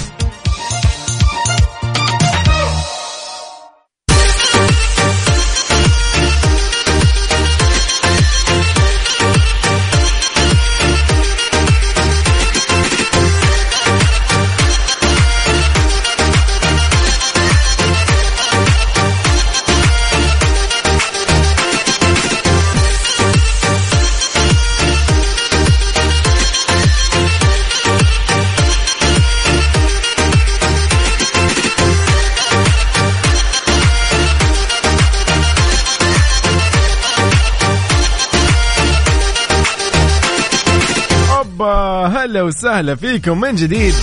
هلا وسهلا فيكم من جديد.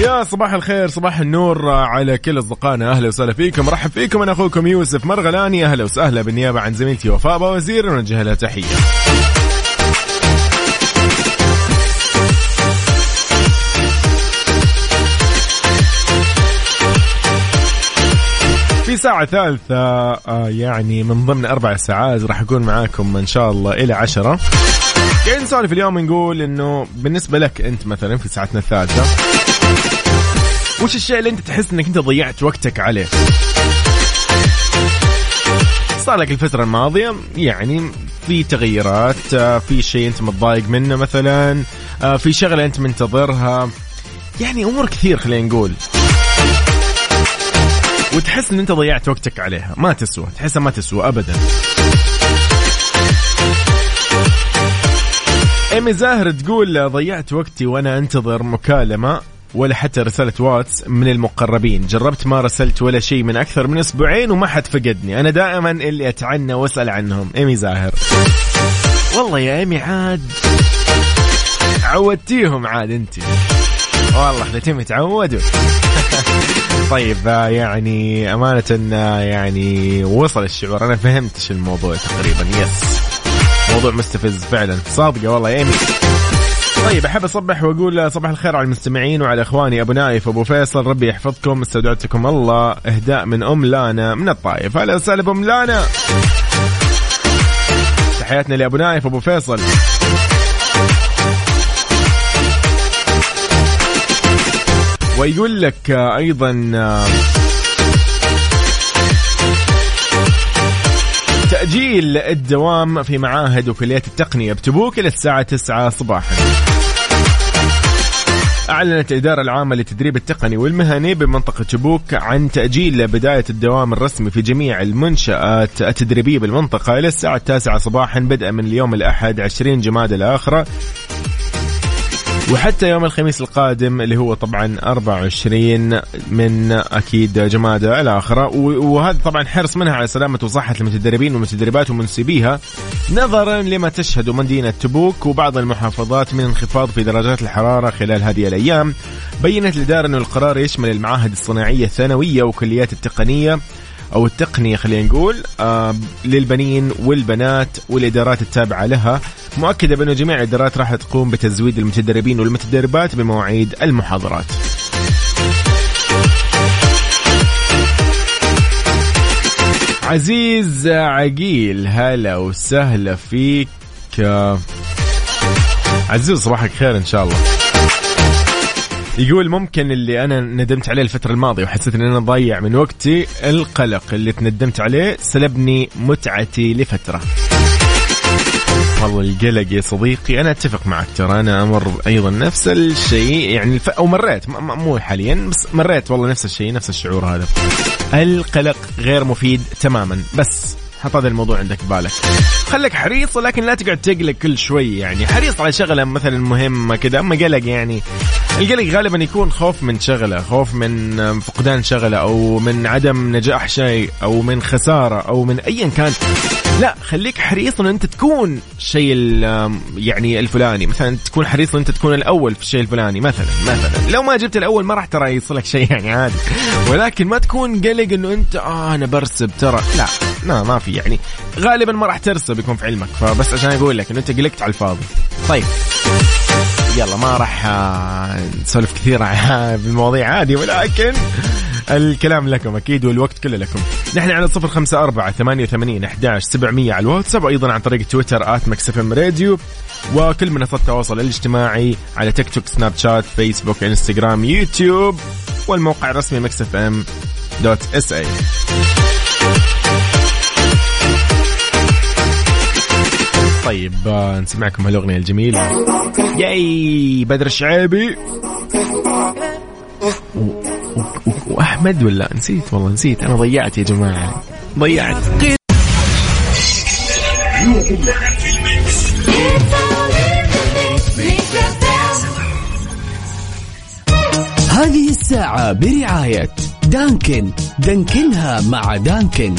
يا صباح الخير صباح النور على كل أصدقائنا. أهلا وسهلا فيكم. رحب فيكم أنا أخوكم يوسف مرغلاني. أهلا وسهلا بالنيابة عن زميلتي وفاء وزير ونوجه لها تحية. في ساعة ثالثة آه، يعني من ضمن أربع ساعات راح أكون معاكم إن شاء الله إلى عشرة. قاعدين نسولف اليوم نقول إنه بالنسبة لك أنت مثلا في ساعتنا الثالثة وش الشيء اللي أنت تحس إنك أنت ضيعت وقتك عليه؟ صار لك الفترة الماضية يعني في تغيرات آه، في شيء أنت متضايق منه مثلا آه، في شغلة أنت منتظرها يعني أمور كثير خلينا نقول. وتحس إن أنت ضيعت وقتك عليها. ما تسوى. تحسها ما تسوى ابدا. إيمي زاهر تقول ضيعت وقتي وأنا أنتظر مكالمة ولا حتى رسالة واتس من المقربين. جربت ما رسلت ولا شيء من أكثر من أسبوعين وما حد فقدني. أنا دائما اللي أتعنى وأسأل عنهم. إيمي زاهر. والله يا إيمي عاد. عودتيهم عاد أنت. والله خليتهم يتعودوا طيب آه، يعني أمانة آه، يعني وصل الشعور. أنا فهمت إيش الموضوع تقريبا. yes موضوع مستفز فعلا. صادقة والله يا إيمي طيب أحب أصبح وأقول صباح الخير على المستمعين وعلى إخواني أبو نايف ابو فيصل. ربي يحفظكم استودعتكم الله. إهداء من أم لانا من الطائف. هلا وسهلا بأم لانا. تحياتنا لأبو نايف ابو فيصل. ويقول لك أيضا تأجيل الدوام في معاهد وكليات التقنية بتبوك إلى الساعة 9 صباحا. أعلنت الإدارة العامة للتدريب التقني والمهني بمنطقة تبوك عن تأجيل بداية الدوام الرسمي في جميع المنشآت التدريبية بالمنطقة إلى الساعة التاسعة صباحا بدءا من اليوم الأحد 20 جماد الآخرة. وحتى يوم الخميس القادم اللي هو طبعا 24 من أكيد جمادى الآخرة. وهذا طبعا حرص منها على سلامة وصحة المتدربين والمتدربات ومنسبيها نظرا لما تشهد مدينة تبوك وبعض المحافظات من انخفاض في درجات الحرارة خلال هذه الأيام. بينت الإدارة انه القرار يشمل المعاهد الصناعية الثانوية وكليات التقنية أو التقنية خلينا نقول للبنين والبنات والإدارات التابعة لها. مؤكدة بانه جميع الإدارات راح تقوم بتزويد المتدربين والمتدربات بمواعيد المحاضرات. عزيز عقيل هلا وسهلا فيك. عزيز صباحك خير إن شاء الله. يقول ممكن اللي أنا ندمت عليه الفترة الماضية وحسيت إن أنا ضيع من وقتي القلق اللي تندمت عليه سلبني متعتي لفترة. والله القلق يا صديقي أنا أتفق معك ترى أنا أمر أيضا نفس الشيء يعني الف... أو مريت مو حاليا بس مريت والله نفس الشيء نفس الشعور هذا. القلق غير مفيد تماما بس حط هذا الموضوع عندك ببالك خليك حريص ولكن لا تقعد تقلق كل شوي يعني. حريص على شغلة مثلا مهمة كذا أما قلق يعني القلق غالبا يكون خوف من شغلة خوف من فقدان شغلة أو من عدم نجاح شيء أو من خسارة أو من ايا كان. لا خليك حريص إن أنت تكون شيء يعني الفلاني. مثلا تكون حريص إن أنت تكون الأول في الشيء الفلاني مثلا مثلا. لو ما جبت الأول ما راح ترى يصلك شيء يعني عادي. ولكن ما تكون قلق إنه أنت آه أنا برسب ترى. لا لا ما في يعني. غالبا ما راح ترسب يكون في علمك. فبس عشان أقول لك انه أنت قلقت على الفاضي. طيب. يلا ما راح آه، نسولف كثير عن- بالمواضيع عادي ولكن الكلام لكم أكيد والوقت كله لكم. نحن على صفر خمسة أربعة ثمانية وثمانين أحداش سبعمية على الواتساب وأيضا عن طريق تويتر at Mix FM Radio وكل منصات التواصل الاجتماعي على تيك توك سناب شات فيسبوك إنستغرام يوتيوب والموقع الرسمي Mix FM dot SA. طيب آه، نسمعكم هالأغنية الجميلة. ياي بدر الشعيبي. و- واحمد ولا نسيت؟ والله نسيت. أنا ضيعت يا جماعة. ضيعت. هذه الساعة برعاية دانكن. دانكنها مع دانكن.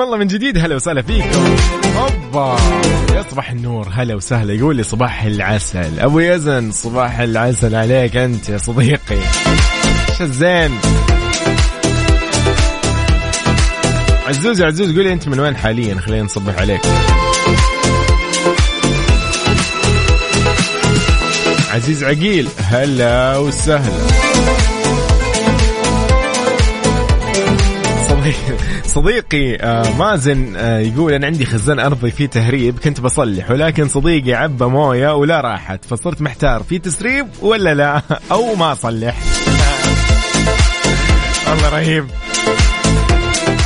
حياكم الله من جديد. هلا وسهلا فيكم اوبا صباح النور. هلا وسهلا. يقول لي صباح العسل. أبو يزن صباح العسل عليك أنت يا صديقي. إيش الزين؟ عزوز يا عزوز قولي أنت من وين حاليا؟ خلينا نصبح عليك. عزيز عقيل هلا وسهلا. صديقي صديقي آه مازن آه يقول أنا عندي خزان أرضي فيه تهريب كنت بصلح ولكن صديقي عبى مويه ولا راحت فصرت محتار في تسريب ولا لا؟ أو ما اصلح والله رهيب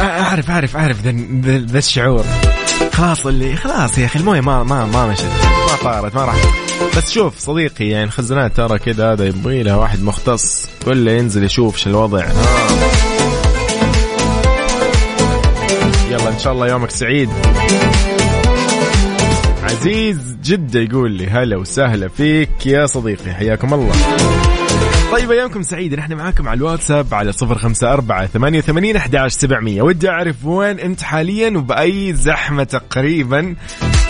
آه، أعرف أعرف أعرف ذا الشعور. خلاص اللي خلاص يا أخي الموية ما ما ما مشت ما طارت ما راح بس شوف صديقي يعني الخزانات ترى كذا هذا يبغي لها واحد مختص كله ينزل يشوف شو الوضع. يلا إن شاء الله يومك سعيد. عزيز جدة يقول لي هلا وسهلا فيك يا صديقي حياكم الله. طيب أيامكم سعيدة نحن معاكم على الواتساب على صفر خمسة أربعة ثمانية وثمانين أحد سبعمية. ودي أعرف وين أنت حاليا وبأي زحمة تقريبا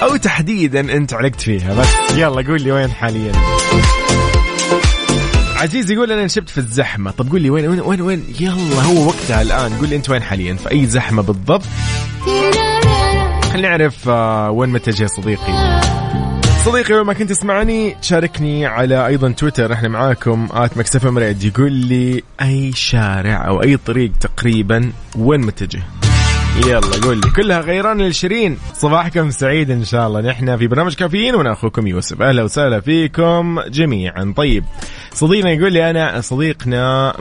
أو تحديدا أنت علقت فيها. بس يلا قول لي وين حاليا. عزيز يقول أنا نشبت في الزحمة. طب قول لي وين وين وين, وين؟ يلا هو وقتها الآن. قول لي أنت وين حاليا؟ في أي زحمة بالضبط؟ خلينا نعرف آه، وين متجه يا صديقي. صديقي وين ما كنت تسمعني شاركني على أيضا تويتر. إحنا معاكم at Mix FM يقول لي أي شارع أو أي طريق تقريبا وين متجه؟ يلا قول لي. كلها غيران للشيرين. صباحكم سعيد إن شاء الله. نحن في برنامج كافيين وأنا اخوكم يوسف. أهلا وسهلا فيكم جميعا. طيب صديقنا يقول لي أنا صديقنا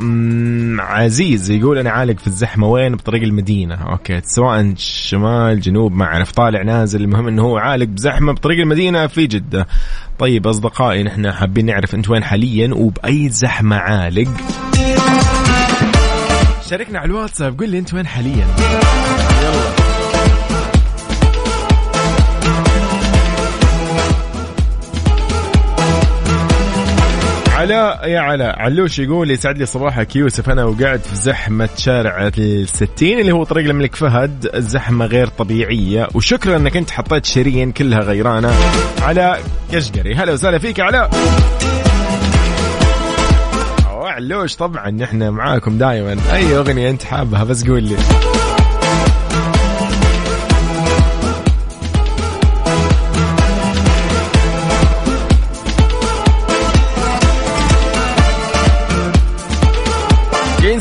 عزيز يقول أنا عالق في الزحمة. وين؟ بطريق المدينة. okay سواء شمال جنوب ما اعرف طالع نازل. المهم إنه هو عالق بزحمة بطريق المدينة في جدة. طيب أصدقائي نحن حابين نعرف أنت وين حاليا؟ وبأي زحمة عالق؟ شاركنا على الواتساب قول لي أنت وين حاليا. يلا. علاء يا علاء علوش يقول يسعد لي صباحك يوسف أنا وقاعد في زحمة شارع الستين اللي هو طريق الملك فهد الزحمه غير طبيعية وشكرا إنك أنت حطيت شيرين كلها غيرانة. علاء كشقري هلا وسهلا فيك علاء علوش طبعا نحن معاكم دائما أي أغنية أنت حابها؟ بس قول لي.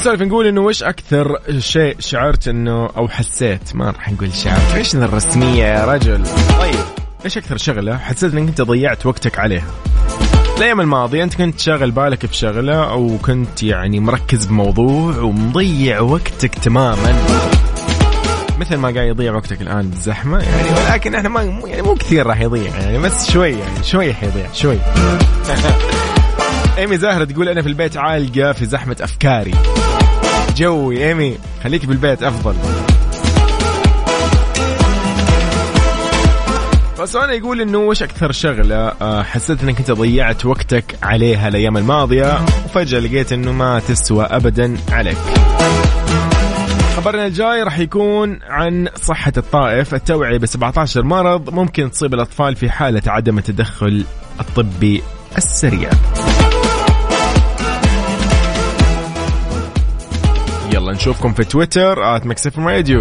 نسولف نقول إنه وش أكثر شيء شعرت إنه أو حسيت؟ ما راح نقول شعرت إيش الرسمية يا رجل؟ طيب إيش أكثر شغلة حسيت إنك أنت ضيعت وقتك عليها؟ الأيام الماضية أنت كنت شاغل بالك في شغله أو كنت يعني مركز بموضوع ومضيع وقتك تماما. مثل ما قاعد يضيع وقتك الآن بالزحمة يعني ولكن إحنا ما يعني مو كثير راح يضيع يعني بس شوي يعني شوي حيضيع شوي. إيمي زاهرة تقول أنا في البيت عالقة في زحمة أفكاري. جوي إيمي خليك بالبيت أفضل. فسؤال يقول إنه وش أكثر شغلة آه، حسيت إنك أنت ضيعت وقتك عليها الأيام الماضية وفجأة لقيت إنه ما تسوى ابدا عليك. خبرنا الجاي راح يكون عن صحة الطائف التوعية ب 17 مرض ممكن تصيب الأطفال في حالة عدم التدخل الطبي السريع. يلا نشوفكم في تويتر at radio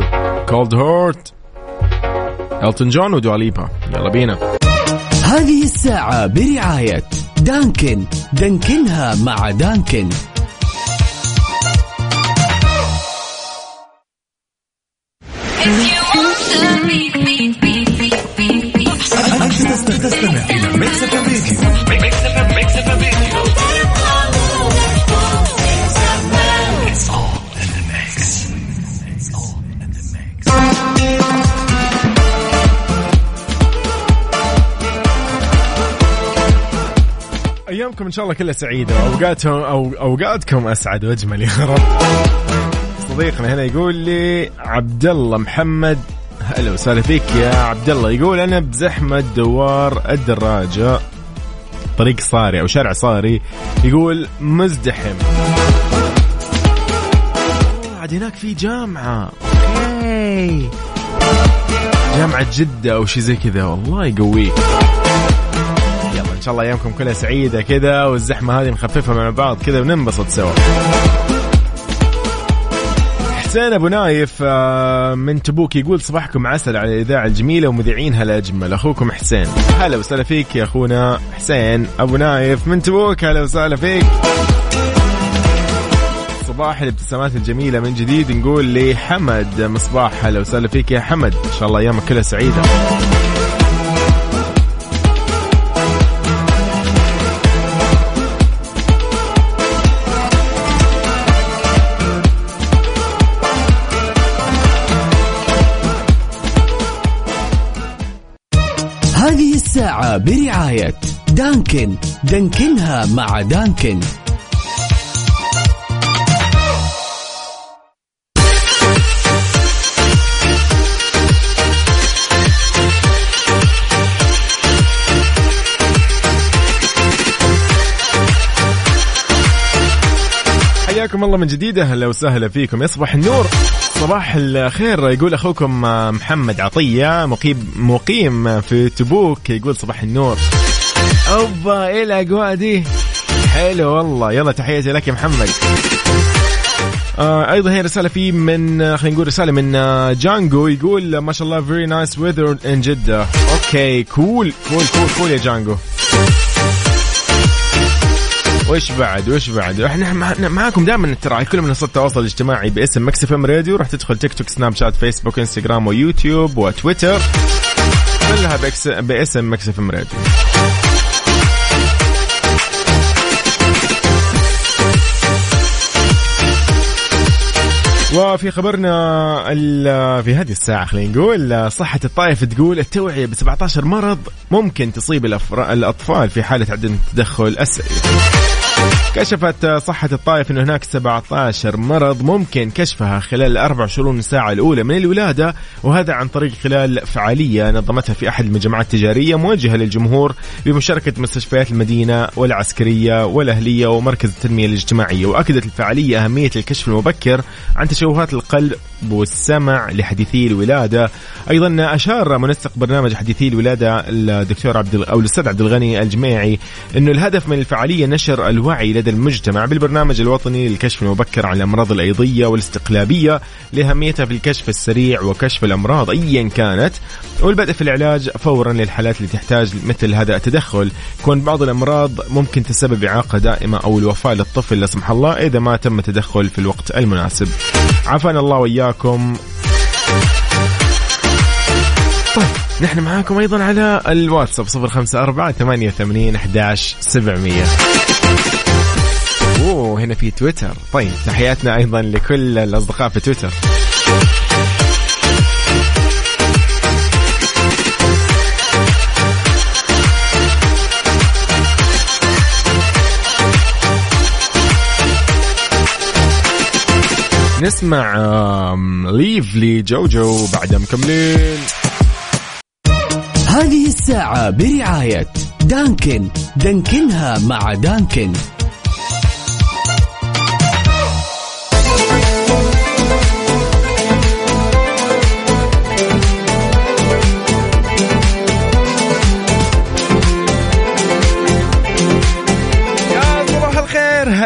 Cold Heart إلتون جون ودوا ليبا يلا بينا. هذه الساعة برعاية دانكن. دانكنها مع دانكن. تستمع إن شاء الله كلها سعيدة. واوقاتهم أو أوقاتكم أسعد وأجمل يا رب. صديقنا هنا يقول لي عبد الله محمد. هلا وسهلا فيك يا عبد الله يقول أنا بزحمة دوار الدراجة. طريق صاري أو شارع صاري. يقول مزدحم. عاد هناك في جامعة. أوكي. جامعة جدة أو شيء زي كذا. والله يقويك إن شاء الله أيامكم كلها سعيدة كذا والزحمة هذه نخففها مع بعض كذا وننبسط سوا. حسين أبو نايف آه، من تبوك يقول صباحكم عسل على الاذاعه الجميلة ومذيعينها الاجمل أخوكم حسين. هلا وسهلا فيك يا أخونا حسين أبو نايف من تبوك. هلا وسهلا فيك. صباح الابتسامات الجميلة من جديد. نقول لحمد مصباح هلا وسهلا فيك يا حمد. إن شاء الله أيامك كلها سعيدة. الساعة برعاية دانكن. دانكنها مع دانكن. حياكم الله من جديد. أهلا وسهلا فيكم. يصبح النور. صباح الخير. يقول أخوكم محمد عطية مقيم مقيم في تبوك يقول صباح النور. أوبا إيه الأجواء دي؟ حلو والله. يلا تحياتي لك يا محمد. آه أيضا هي رسالة في من آه، خلينا نقول رسالة من آه، جانجو يقول ما شاء الله very nice weather in جده okay cool cool cool cool يا جانجو. وش بعد؟ وش بعد؟ إحنا مع- معاكم دائما ترى على كل منصات التواصل الاجتماعي باسم Mix FM Radio. راح تدخل تيك توك سناب شات فيسبوك إنستغرام ويوتيوب وتويتر. كلها باسم Mix FM Radio. وفي خبرنا في هذه الساعة خلينا نقول صحة الطائف تقول التوعية ب 17 مرض ممكن تصيب الأطفال في حالة عدم تدخل السريع كشفت صحة الطائف أن هناك 17 مرض ممكن كشفها خلال 24 ساعة الأولى من الولادة وهذا عن طريق خلال فعالية نظمتها في أحد المجمعات التجارية موجهة للجمهور بمشاركة مستشفيات المدينة والعسكرية والأهلية ومركز التنمية الاجتماعية وأكدت الفعالية أهمية الكشف المبكر عن تشوهات القلب والسمع لحديثي الولادة. أيضا أشار منسق برنامج حديثي الولادة الدكتور عبد أو الأستاذ عبد الغني الجميعي أنه الهدف من الفعالية نشر الوعي لدى المجتمع بالبرنامج الوطني للكشف المبكر عن الأمراض الأيضية والاستقلابية لأهميتها في الكشف السريع وكشف الأمراض أيا كانت. والبدء في العلاج فورا للحالات اللي تحتاج مثل هذا التدخل. كون بعض الأمراض ممكن تسبب إعاقة دائمة أو الوفاة للطفل لا سمح الله إذا ما تم التدخل في الوقت المناسب. عافانا الله وإياكم. طيب نحن معاكم أيضا على الواتساب صفر خمسة أربعة ثمانية وثمانين أحداش سبعمية. اوه هنا في تويتر. طيب تحياتنا أيضا لكل الأصدقاء في تويتر. نسمع ليف لجوجو بعدها مكملين. هذه الساعة برعاية دانكن. دانكنها مع دانكن.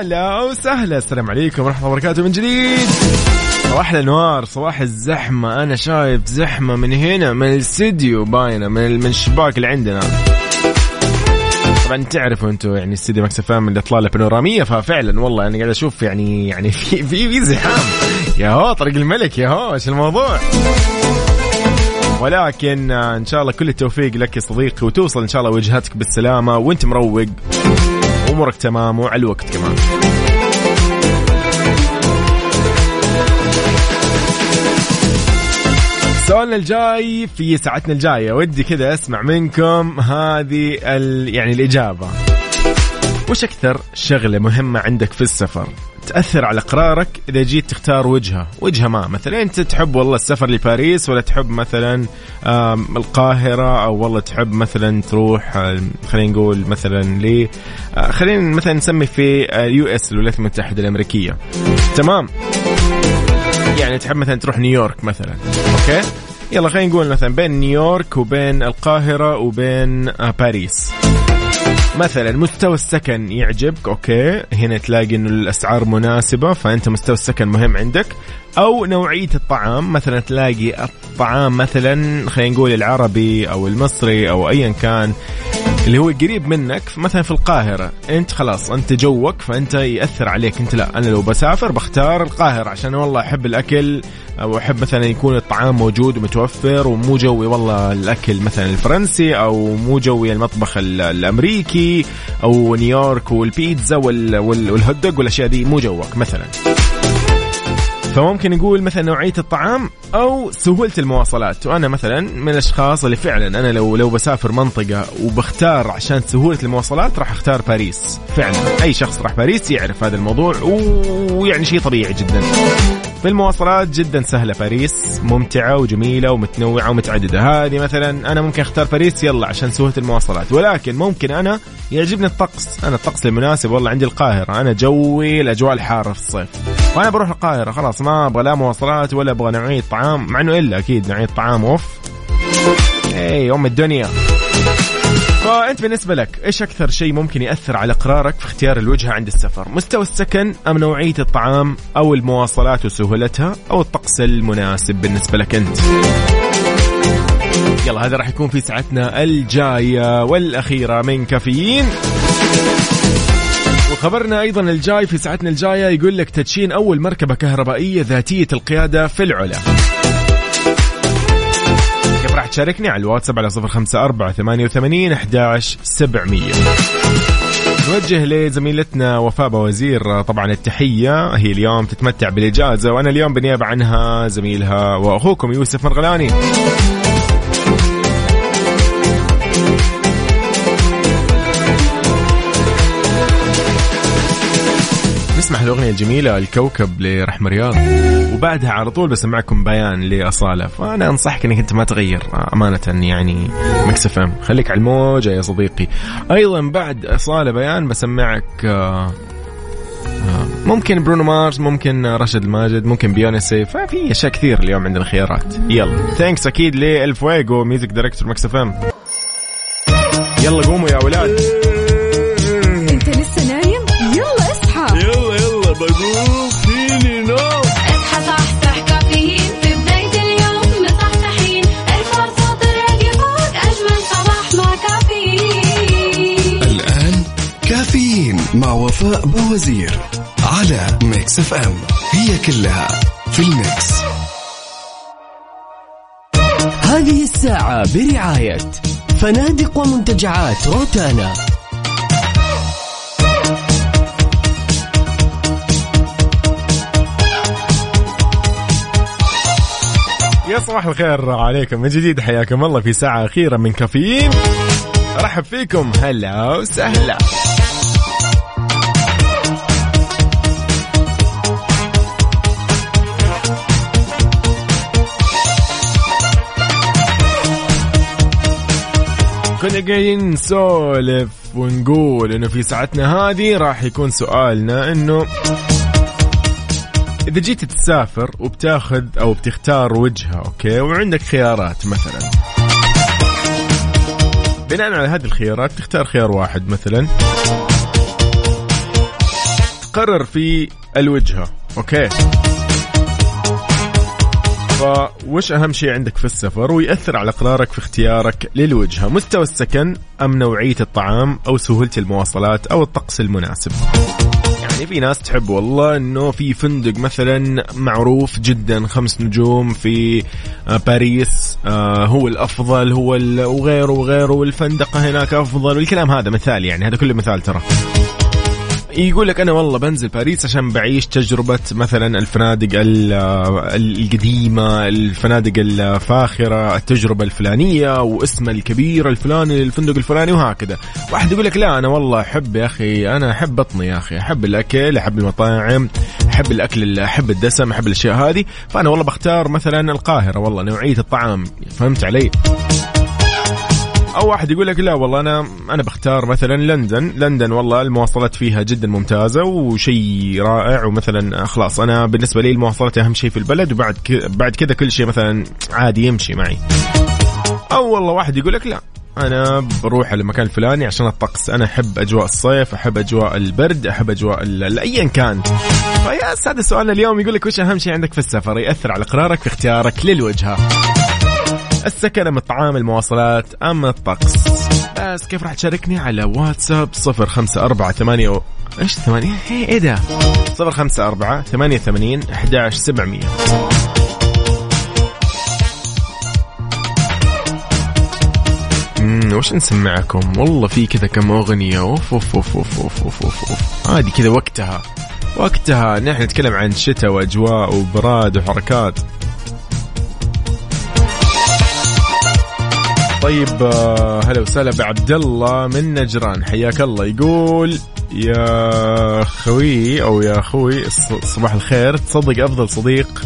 هلا وسهلا. السلام عليكم ورحمة الله وبركاته. من جديد. صباح الأنوار صباح الزحمة. أنا شايف زحمة من هنا من الاستديو باينة من من الشباك اللي عندنا. طبعا تعرفوا أنتم يعني استديو Mix FM الاطلاله بانوراميه ففعلا والله أنا قاعد أشوف يعني يعني في في في زحام. يا هو طريق الملك يا هو إيش الموضوع؟ ولكن إن شاء الله كل التوفيق لك يا صديقي وتوصل إن شاء الله وجهتك بالسلامة وأنت مروق. امورك تمام وعلى الوقت كمان. سؤالنا الجاي في ساعتنا الجاية. ودي كذا أسمع منكم هذه ال... يعني الإجابة. وش أكثر شغلة مهمة عندك في السفر؟ تأثر على قرارك إذا جيت تختار وجهة. وجهة ما مثلا أنت تحب والله السفر لباريس ولا تحب مثلا القاهرة أو والله تحب مثلا تروح خلينا نقول مثلا ل آه، خلينا مثلا نسمي في ال US الولايات المتحدة الأمريكية. تمام؟ يعني تحب مثلا تروح نيويورك مثلا. okay؟ يلا خلينا نقول مثلا بين نيويورك وبين القاهرة وبين آه، باريس. مثلا مستوى السكن يعجبك okay. هنا تلاقي إنه الأسعار مناسبة فأنت مستوى السكن مهم عندك. أو نوعية الطعام مثلا تلاقي الطعام مثلا خلينا نقول العربي أو المصري أو ايا كان. اللي هو قريب منك مثلا في القاهرة. أنت خلاص أنت جوك فأنت يأثر عليك. أنت لا أنا لو بسافر بختار القاهرة عشان والله أحب الأكل أو أحب مثلا يكون الطعام موجود ومتوفر ومو جوي والله الأكل مثلا الفرنسي أو مو جوي المطبخ ال- الأمريكي أو نيويورك والبيتزا وال- وال- وال hot dog والأشياء دي مو جوك مثلا. فممكن نقول مثلا نوعية الطعام أو سهولة المواصلات. وأنا مثلا من الأشخاص اللي فعلا أنا لو لو بسافر منطقة وبختار عشان سهولة المواصلات راح أختار باريس. فعلا. أي شخص راح باريس يعرف هذا الموضوع ويعني شيء طبيعي جدا. في المواصلات جدا سهلة باريس ممتعة وجميلة ومتنوعة ومتعددة. هذه مثلا أنا ممكن أختار باريس يلا عشان سهولة المواصلات. ولكن ممكن أنا يعجبني الطقس. أنا الطقس المناسب والله عندي القاهرة. أنا جوي الأجواء الحارة في الصيف. وأنا بروح القاهرة. خلاص ما أبغى لا مواصلات ولا أبغى نوعيه طعام. مع إنه إلا أكيد نوعيه طعام أوف. اي ام الدنيا. فانت بالنسبة لك إيش أكثر شيء ممكن يأثر على قرارك في اختيار الوجهة عند السفر؟ مستوى السكن أم نوعية الطعام أو المواصلات وسهولتها أو الطقس المناسب بالنسبة لك أنت؟ يلا هذا راح يكون في ساعتنا الجاية والأخيرة من كافيين. وخبرنا أيضا الجاي في ساعتنا الجاية يقول لك تدشين أول مركبة كهربائية ذاتية القيادة في العلا. راح تشاركني على الواتساب على صفر خمسة أربعة ثمانية وثمانين أحداش سبعمية. نوجه لزميلتنا وفاء وزير طبعا التحية هي اليوم تتمتع بالإجازة وأنا اليوم بالنيابة عنها زميلها وأخوكم يوسف مرغلاني. نسمع الأغنية الجميلة الكوكب لرحمة رياض. وبعدها على طول بسمعكم بيان لأصالة. فأنا أنصحك أنك أنت ما تغير أمانة يعني Mix FM. خليك على الموجة يا صديقي. أيضا بعد أصالة بيان بسمعك آه، آه، ممكن برونو مارس ممكن رشد الماجد ممكن بيونسي ففي أشياء كثير اليوم عندنا خيارات يلا. thanks أكيد لل فويجو music director Mix FM. يلا قوموا يا أولاد مع وفاء بوزير على Mix FM. هي كلها في ال mix. هذه الساعة برعاية فنادق ومنتجعات روتانا. يا صباح الخير عليكم من جديد حياكم الله في ساعة أخيرة من كافيين. أرحب فيكم. هلا وسهلا. كنا قاعدين نسولف ونقول إنه في ساعتنا هذه راح يكون سؤالنا إنه إذا جيت تسافر وبتاخذ أو بتختار وجهة okay؟ وعندك خيارات مثلا. بناء على هذه الخيارات تختار خيار واحد مثلا. تقرر في الوجهة okay؟ فوش أهم شيء عندك في السفر ويأثر على قرارك في اختيارك للوجهة؟ مستوى السكن أم نوعية الطعام أو سهولة المواصلات أو الطقس المناسب؟ يعني في ناس تحب والله إنه في فندق مثلا معروف جدا خمس نجوم في آه، باريس آه، هو الأفضل هو وغيره وغيره والفندقة هناك أفضل والكلام هذا مثال يعني هذا كله مثال ترى. يقول لك أنا والله بنزل باريس عشان بعيش تجربة مثلا الفنادق ال- القديمة الفنادق الفاخرة التجربة الفلانية واسمها الكبير الفلاني للفندق الفلاني وهكذا. واحد يقول لك لا أنا والله أحب يا أخي أنا أحب بطني يا أخي أحب الأكل أحب المطاعم أحب الأكل أحب الدسم أحب الأشياء هذه. فأنا والله بختار مثلا القاهرة والله نوعية الطعام فهمت علي؟ أو واحد يقول لك لا والله أنا أنا بختار مثلا لندن. لندن والله المواصلات فيها جدا ممتازة وشيء رائع ومثلا خلاص أنا بالنسبة لي المواصلات أهم شيء في البلد وبعد. بعد كذا كل شيء مثلا عادي يمشي معي. أو والله واحد يقول لك لا أنا بروح على المكان الفلاني عشان الطقس. أنا أحب أجواء الصيف أحب أجواء البرد أحب أجواء ايا كان. فيا هذا سؤالنا اليوم يقول لك وش أهم شيء عندك في السفر؟ يأثر على قرارك في اختيارك للوجهة. السكن أم الطعام المواصلات أم الطقس؟ بس كيف راح تشاركني على واتساب صفر خمسة أربعة ثمانية و... إيش ثمانية؟ إيه ده؟ صفر خمسة أربعة ثمانية ثمانين أحداش سبعمية. امم وش نسمعكم؟ والله في كذا كم أغنية. أوف أوف أوف أوف أوف أوف أوف, أوف. هذه كذا وقتها. وقتها نحن نتكلم عن شتاء وأجواء وبراد وحركات. طيب آه، هلا وسهلا بعبد الله من نجران. حياك الله. يقول يا خوي أو يا أخوي صباح الخير. تصدق أفضل صديق؟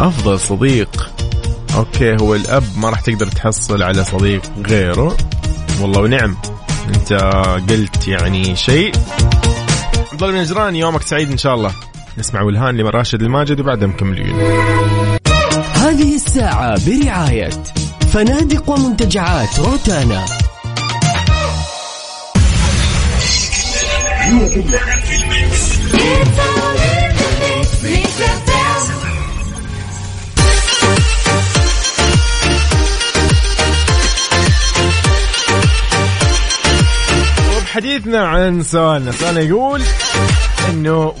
أفضل صديق. أوكي هو الأب ما راح تقدر تحصل على صديق غيره. والله ونعم. أنت قلت يعني شيء. عبد الله نجران يومك سعيد إن شاء الله. نسمع ولهان لمن راشد الماجد وبعدها مكملين. هذه الساعة برعاية فنادق ومنتجعات روتانا. وبحديثنا عن سؤالنا سؤالنا يقول إنه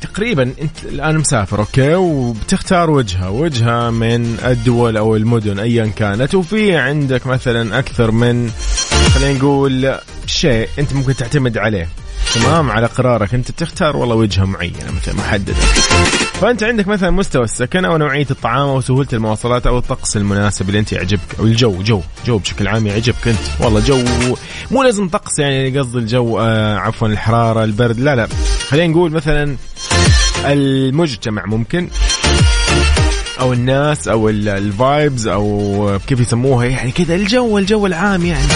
تقريبا أنت الآن مسافر أوكي؟ وبتختار وجهة وجهة من الدول أو المدن ايا كانت. وفي عندك مثلا أكثر من خلينا نقول شيء أنت ممكن تعتمد عليه. تمام؟ على قرارك أنت بتختار والله وجهة معينة مثلا محددة. فأنت عندك مثلا مستوى السكن أو نوعية الطعام أو سهولة المواصلات أو الطقس المناسب اللي أنت يعجبك أو الجو جو جو بشكل عام يعجبك أنت. والله جو مو لازم طقس يعني قصدي الجو آه عفوا الحرارة البرد لا لا. خلينا نقول مثلا المجتمع ممكن أو الناس أو ال vibes أو كيف يسموها يعني كذا الجو الجو العام يعني.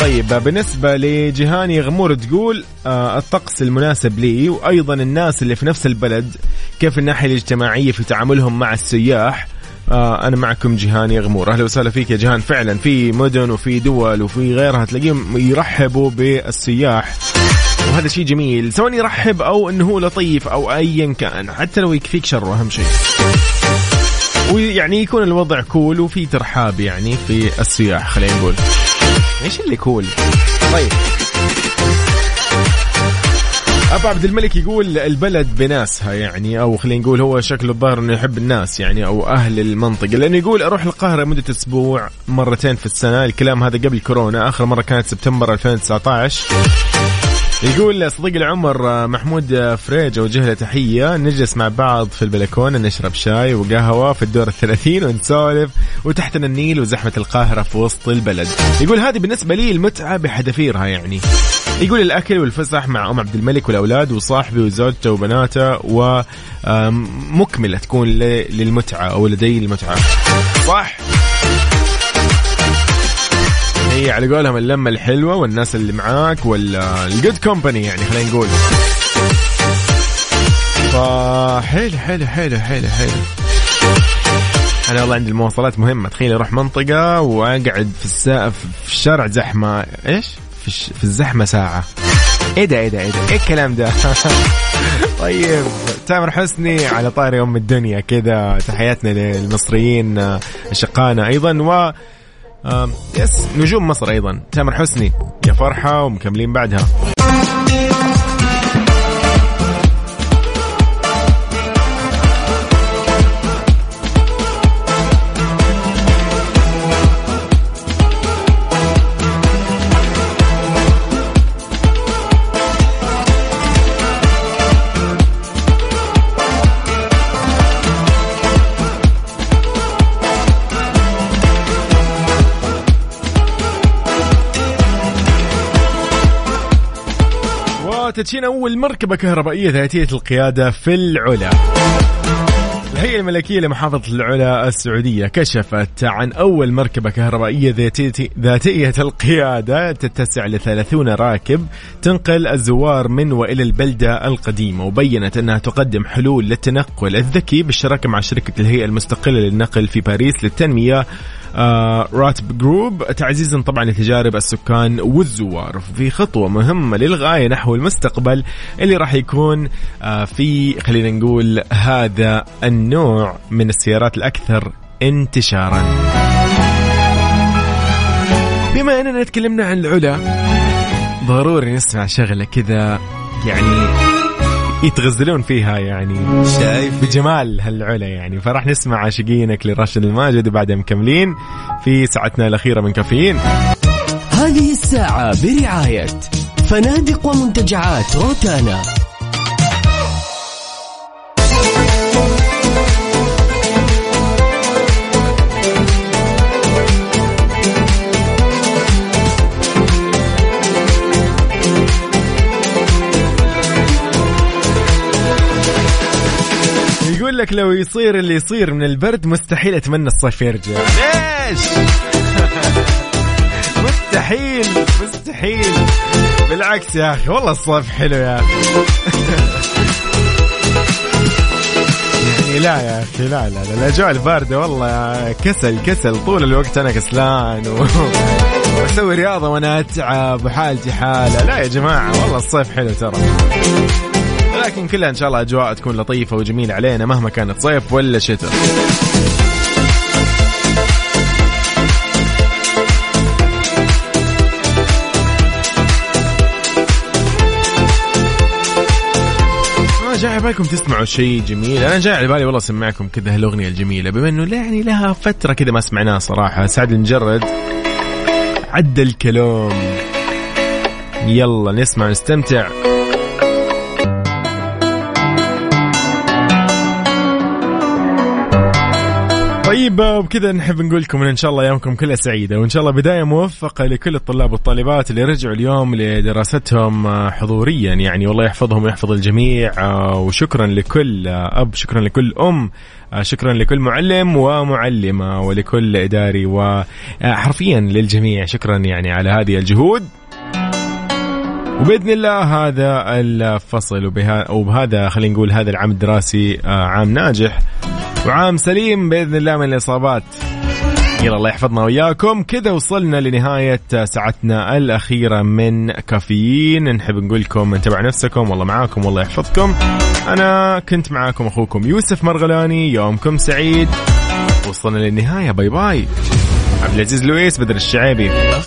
طيب بالنسبة لجهاني غمور تقول آه الطقس المناسب لي وأيضا الناس اللي في نفس البلد كيف الناحية الاجتماعية في تعاملهم مع السياح؟ آه أنا معكم جهاني غمور. أهلا وسهلا فيك يا جهان فعلا في مدن وفي دول وفي غيرها تلاقيهم يرحبوا بالسياح. وهذا شيء جميل. سواء يرحب أو أنه هو لطيف أو أيا كان. حتى لو يكفيك شره أهم شيء. ويعني يكون الوضع كول وفي ترحاب يعني في السياح خلينا نقول. إيش اللي كول طيب. أبو عبد الملك يقول البلد بناسها يعني أو خلينا نقول هو شكله الظاهر إنه يحب الناس يعني أو أهل المنطقة. لأنه يقول أروح القاهرة مدة أسبوع مرتين في السنة. الكلام هذا قبل كورونا. آخر مرة كانت سبتمبر 2019 يقول صديق العمر محمود فريج وجه له تحية. نجلس مع بعض في البلكونة نشرب شاي وقهوة في الدور الثلاثين ونسولف وتحتنا النيل وزحمة القاهرة في وسط البلد. يقول هذه بالنسبة لي المتعة بحذافيرها يعني. يقول الأكل والفسح مع أم عبد الملك والأولاد وصاحبي وزوجته وبناته ومكمله تكون للمتعة أو لدي المتعة. صح. هي على قولهم اللمة الحلوة والناس اللي معاك والجود كومباني يعني خلينا نقول. فحلو حلو حلو حلو حلو. أنا والله عندي المواصلات مهمة. تخيل أروح منطقة وأقعد في الساعة في الشارع زحمة. إيش؟ في, الش... في الزحمة ساعة. إيه ده إيه ده إيه ده؟ إيه الكلام ده؟ طيب تامر حسني على طاري أم الدنيا كذا. تحياتنا للمصريين اشقائنا أيضا. و يس نجوم مصر أيضا. تامر حسني يا فرحة ومكملين بعدها. وتدشين أول مركبة كهربائية ذاتية القيادة في العلا. الهيئة الملكية لمحافظة العلا السعودية كشفت عن أول مركبة كهربائية ذاتية ذاتية القيادة تتسع ل 30 راكب تنقل الزوار من وإلى البلدة القديمة وبينت أنها تقدم حلول للتنقل الذكي بالشراكة مع شركة الهيئة المستقلة للنقل في باريس للتنمية آه راتب جروب تعزيزا طبعا لتجارب السكان والزوار. في خطوة مهمة للغاية نحو المستقبل اللي راح يكون آه في خلينا نقول هذا النوع من السيارات الأكثر انتشارا. بما أننا تكلمنا عن العلا ضروري نسمع شغلة كذا يعني يتغزلون فيها يعني. شايف. بجمال هالعلا يعني. فراح نسمع عاشقينك لراشد الماجد وبعدها مكملين في ساعتنا الأخيرة من كافيين. هذه الساعة برعاية فنادق ومنتجعات روتانا. لك لو يصير اللي يصير من البرد مستحيل أتمنى الصيف يرجع. ليش؟ مستحيل مستحيل. بالعكس يا أخي والله الصيف حلو يا أخي. يعني لا يا أخي لا لا لا الأجواء الباردة والله كسل كسل. طول الوقت أنا كسلان و... وأسوي رياضة وأنا أتعب وحالتي حالة. لا يا جماعة والله الصيف حلو ترى. لكن كلها إن شاء الله أجواء تكون لطيفة وجميلة علينا مهما كانت صيف ولا شتاء. ما جاي على بالكم تسمعوا شيء جميل. أنا جاي على بالي والله اسمعكم كذا هالأغنية الجميلة بما إنه يعني لها فترة كذا ما سمعناها صراحة. سعد المجرد عدى الكلام. يلا نسمع نستمتع طيب وبكذا نحب نقول لكم إن شاء الله أيامكم كلها سعيدة وإن شاء الله بداية موفقة لكل الطلاب والطالبات اللي رجعوا اليوم لدراستهم آه، حضوريا يعني والله يحفظهم ويحفظ الجميع آه، وشكرا لكل آه، أب شكرا لكل أم شكرا لكل معلم ومعلمة ولكل إداري وحرفيا للجميع شكرا يعني على هذه الجهود. وبإذن الله هذا الفصل وبها وبهذا خلينا نقول هذا العام الدراسي آه، عام ناجح وعام سليم بإذن الله من الإصابات. يلا الله يحفظنا وياكم كذا وصلنا لنهاية ساعتنا الأخيرة من كافيين. نحب نقول لكم انتبهوا نفسكم والله معاكم والله يحفظكم. أنا كنت معاكم أخوكم يوسف مرغلاني يومكم سعيد. وصلنا للنهاية. bye bye. عبد العزيز لويس بدر الشعيبي.